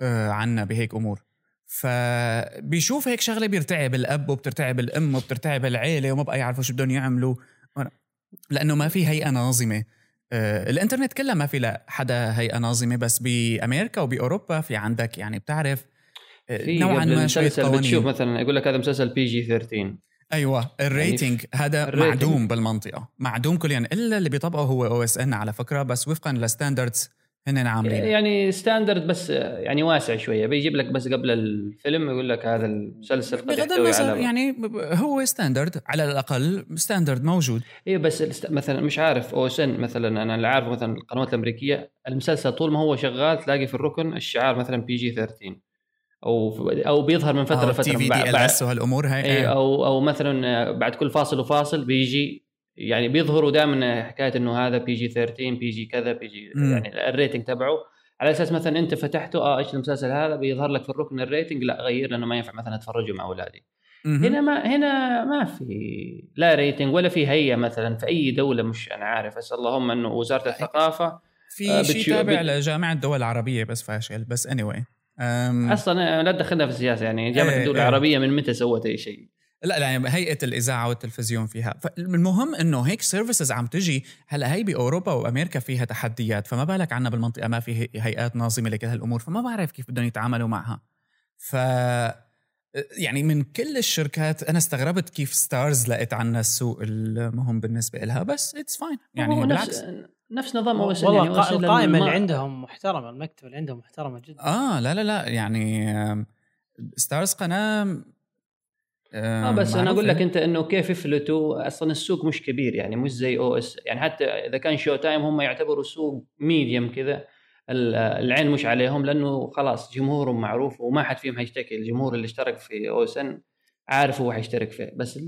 آه عنا بهيك أمور. فبيشوف هيك شغلة بيرتعب الأب وبترتعب الأم وبترتعب العيلة وما بقى يعرفوا شو بدهم يعملوا. لأنه ما في هيئة ناظمة. آه الإنترنت كلها ما في لا حدا هيئة ناظمة بس بأمريكا وباوروبا في عندك يعني بتعرف آه، نوعا ما شوية قوانين بتشوف مثلا يقول لك هذا مسلسل PG 13 أيوه ال rating يعني هذا ال rating. معدوم بالمنطقة معدوم كليا إلا اللي بيطبقه هو OSN على فكرة بس وفقا ل standards هن عاملين يعني standard بس يعني واسع شوية. بيجيب لك بس قبل الفيلم يقول لك هذا المسلسل قد بغض النظر يعني هو standard على الأقل standard موجود. اي بس مثلا مش عارف OSN مثلا أنا اللي عارف مثلا القنوات الأمريكية المسلسل طول ما هو شغال تلاقي في الركن الشعار مثلا PG 13 أو أو بيظهر من فترة لفترة. TV D L S وهالأمور هاي. أي أو أو مثلا بعد كل فاصل وفاصل بيجي يعني بيظهروا دائما حكاية إنه هذا PG 13 PG كذا PG يعني ال rating تبعه. على أساس مثلا أنت فتحته آه إيش المسلسل هذا؟ بيظهر لك في الركن ال rating لا غير لأنه ما ينفع مثلا أتفرجه مع أولادي. هنا ما هنا ما في لا rating ولا في هيئة مثلا في أي دولة مش أنا عارف. بس اللهم إنه وزارة الثقافة في آه شيء تابع لجامعه الدول العربية بس فاشل. بس اني anyway. أصلا لا تدخلنا في السياسة يعني جامعة إيه الدول إيه. العربية من متى سوت أي شيء؟ لا لا يعني هيئة الإذاعة والتلفزيون فيها. فالمهم إنه هيك services عم تجي. هلأ هي بأوروبا وأمريكا فيها تحديات. فما بالك عنا بالمنطقة ما في هيئات ناظمة لكل هالأمور. فما بعرف كيف بدهم يتعاملوا معها. ف يعني من كل الشركات أنا استغربت كيف Starz لقيت عنا السوق المهم بالنسبة لها بس it's fine يعني بالعكس. نفس نظام OS والله القائمه اللي عندهم محترمة المكتبه اللي عندهم محترمة جدا. آه لا لا لا يعني Starz قناة آه بس أنا أقول لك أنت إنه كيف يفلتوا أصلا السوق مش كبير يعني مش زي OS. يعني حتى إذا كان Showtime هم يعتبروا سوق medium كذا العين مش عليهم لأنه خلاص جمهورهم معروف وما حد فيهم حيشتكي. الجمهور اللي اشترك في OSN عارف هو حيشترك فيه بس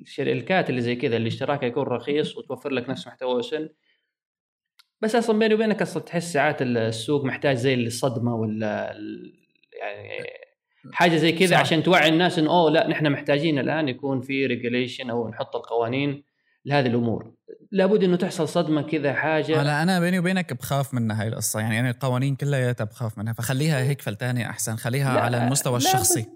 الشركات اللي زي كذا اللي اشتراكها يكون رخيص وتوفر لك نفس محتوى OSN. بس أصلا بيني وبينك أصلا تحس ساعات السوق محتاج زي الصدمة ولا يعني حاجة زي كذا عشان توعي الناس إنه أوه لا نحن محتاجين الآن يكون في regulation أو نحط القوانين لهذه الأمور. لابد إنه تحصل صدمة كذا حاجة. لا أنا بيني وبينك بخاف منها هاي القصة. يعني أنا القوانين كلها بخاف منها فخليها هيك فلتانه أحسن. خليها على المستوى الشخصي.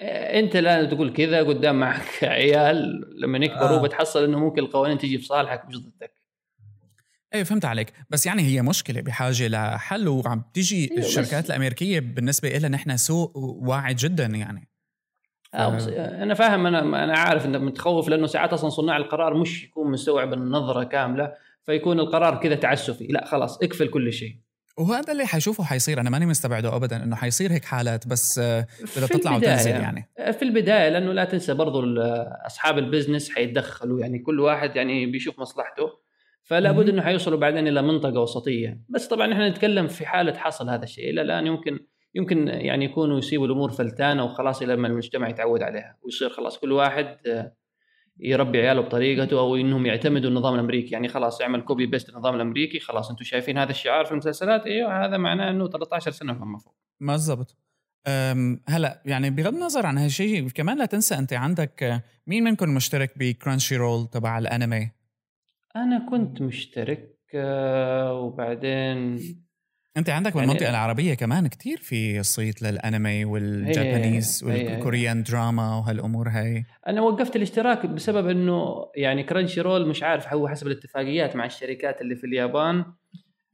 أنت الآن تقول كذا قدام معك عيال لما يكبروا آه. بتحصل إنه ممكن القوانين تجي في صالحك مش ضدك. إيه فهمت عليك. بس يعني هي مشكلة بحاجة لحل وعم تيجي إيه الشركات الأمريكية بالنسبة لنا نحن سوق واعي جدا يعني. آه أنا فاهم أنا أنا عارف انك متخوف لأنه ساعات أصلا صناع القرار مش يكون مستوعب النظرة كاملة فيكون القرار كذا تعسفي. لا خلاص اقفل كل شيء. وهذا اللي حيشوفه حيصير. أنا ماني مستبعده ابدا إنه حيصير هيك حالات بس بدها تطلع وتنزل يعني. في البداية لأنه لا تنسى برضو أصحاب البزنس حيتدخلوا. يعني كل واحد يعني بيشوف مصلحته. فلا بد إنه حيوصلوا بعدين إلى منطقة وسطية. بس طبعا إحنا نتكلم في حالة حصل هذا الشيء. إلى الآن يمكن يمكن يعني يكونوا يسيبوا الأمور فلتانة وخلاص لما المجتمع يتعود عليها. ويصير خلاص كل واحد آه، يربي عياله بطريقته أو إنهم يعتمدوا النظام الأمريكي. يعني خلاص يعمل copy paste النظام الأمريكي. خلاص أنتم شايفين هذا الشعار في المسلسلات. إيوه هذا معناه إنه 13 سنة فما فوق. بالضبط. هلا يعني بغض النظر عن هالشيء كمان لا تنسى أنت عندك آه، مين منكم مشترك ب Crunchyroll تبع الأنمي؟ أنا كنت مشترك آه، وبعدين أنت عندك يعني بالمنطقة العربية كمان كتير في صيت للأنمي وال Japanese وال Korean drama وهالأمور هاي. أنا وقفت الاشتراك بسبب إنه يعني Crunchyroll مش عارف هو حسب الاتفاقيات مع الشركات اللي في اليابان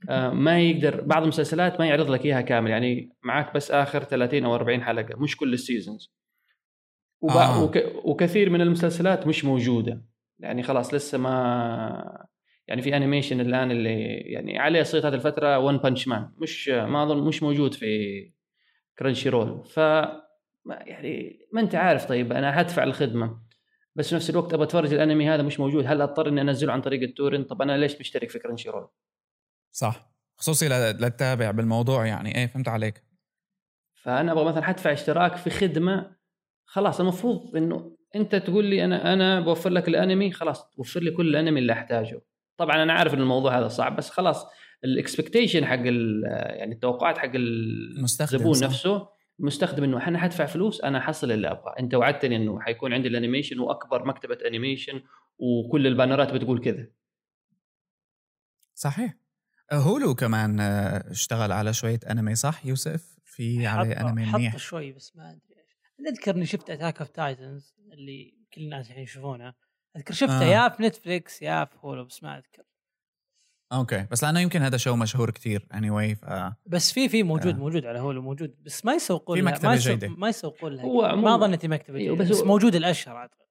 آه، ما يقدر بعض المسلسلات ما يعرض لك إياها كامل يعني معك بس آخر 30 أو 40 حلقة مش كل ال seasons آه. وكثير من المسلسلات مش موجودة. يعني خلاص لسه ما يعني في animation الآن اللي يعني عليه صيت هذه الفترة One Punch Man مش ما أظن مش موجود في Crunchyroll ف يعني ما أنت عارف طيب أنا هدفع الخدمة بس في نفس الوقت أبغى أتفرج الأنمي هذا مش موجود. هل أضطر إني أنزله عن طريق ال torrent طب أنا ليش مشترك في Crunchyroll صح. خصوصي للتابع بالموضوع يعني. إيه فهمت عليك. فأنا أبغى مثلا حدفع اشتراك في خدمة. خلاص المفروض إنه أنت تقول لي أنا أنا بوفر لك الأنمي خلاص توفر لي كل الأنمي اللي أحتاجه. طبعا أنا عارف إن الموضوع هذا صعب بس خلاص ال expectation حق يعني التوقعات حق الزبون نفسه المستخدم إنه أنا حدفع فلوس أنا حصل اللي أبغاه. أنت وعدتني إنه حيكون عندي ال animation وأكبر مكتبة animation وكل البانرات بتقول كذا. صحيح. Hulu كمان اشتغل على شوية أنمي صح يوسف؟ في عليه أنمي منيح. حط شوي بس ما أدري. أذكر إني شفت Attack of Titans اللي كل الناس الحين يشوفونه. أذكر شفته آه. يا في Netflix يا في Hulu بس ما أذكر. okay بس لأنه يمكن هذا show مشهور كثير اني anyway ف بس في في موجود آه. موجود على Hulu موجود. بس ما يسوقون في مكتبة ما جيدة. ما يسوقون لها هو ما ظنيتي مكتبه جيدة بس, بس موجود الأشهر اعتقد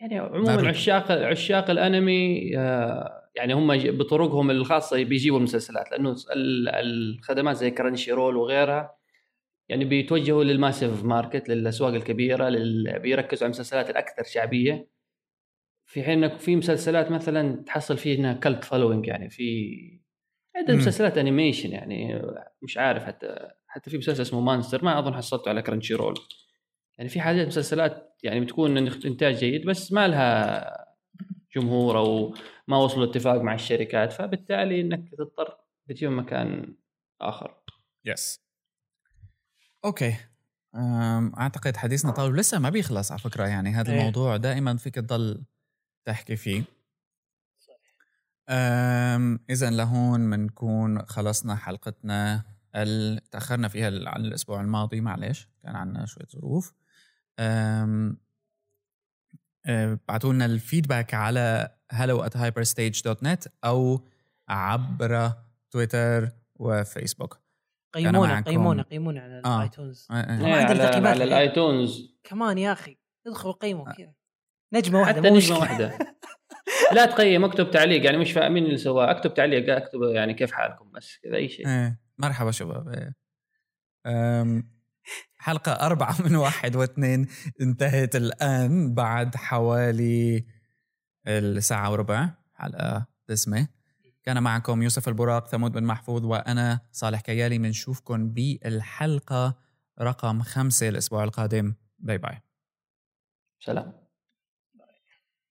يعني عموما عشاق عشاق الأنمي آه، يعني هم بطرقهم الخاصة بيجيبوا المسلسلات لأنه الخدمات زي Crunchyroll وغيرها يعني بيتوجهوا لل massive market للأسواق الكبيرة لل... بيركزوا على المسلسلات الأكثر شعبية. في حين إنك في مسلسلات مثلا تحصل فيها cult following يعني في عدة مسلسلات animation يعني مش عارف حتى حتى في مسلسل اسمه Monster ما أظن حصلته على Crunchyroll يعني في حاجات مسلسلات يعني بتكون إنتاج جيد بس ما لها جمهور أو ما وصلوا اتفاق مع الشركات فبالتالي إنك تضطر بتجيب مكان آخر. yes okay. أعتقد حديثنا طال لسه ما بيخلص على فكرة يعني هذا إيه. الموضوع دائما فيك تضل تحكي فيه. اذا لهون بنكون خلصنا حلقتنا تأخرنا فيها عن الأسبوع الماضي معلش كان عندنا شوية ظروف. ابعتوا لنا الفيدباك على hello at hyperstage.net أو عبر تويتر وفيسبوك. قيمونا قيمونا قيمونا على آه. الآيتونز. آه. آه. على الآيتونز. كمان يا أخي ادخلوا قيموا كذا. نجمة واحدة حتى نجمة واحدة. لا تقيم اكتب تعليق يعني مش فاهمين اللي سواه. اكتب تعليق اكتب يعني كيف حالكم بس كذا أي شيء. إيه. مرحبا شباب إيه. حلقة أربعة من واحد واثنين. انتهت الآن بعد حوالي الساعة وربع. حلقة دسمة كان معكم يوسف البراق ثمود بن محفوظ وأنا صالح كيالي. بنشوفكم بالحلقة رقم خمسة الأسبوع القادم. باي باي سلام.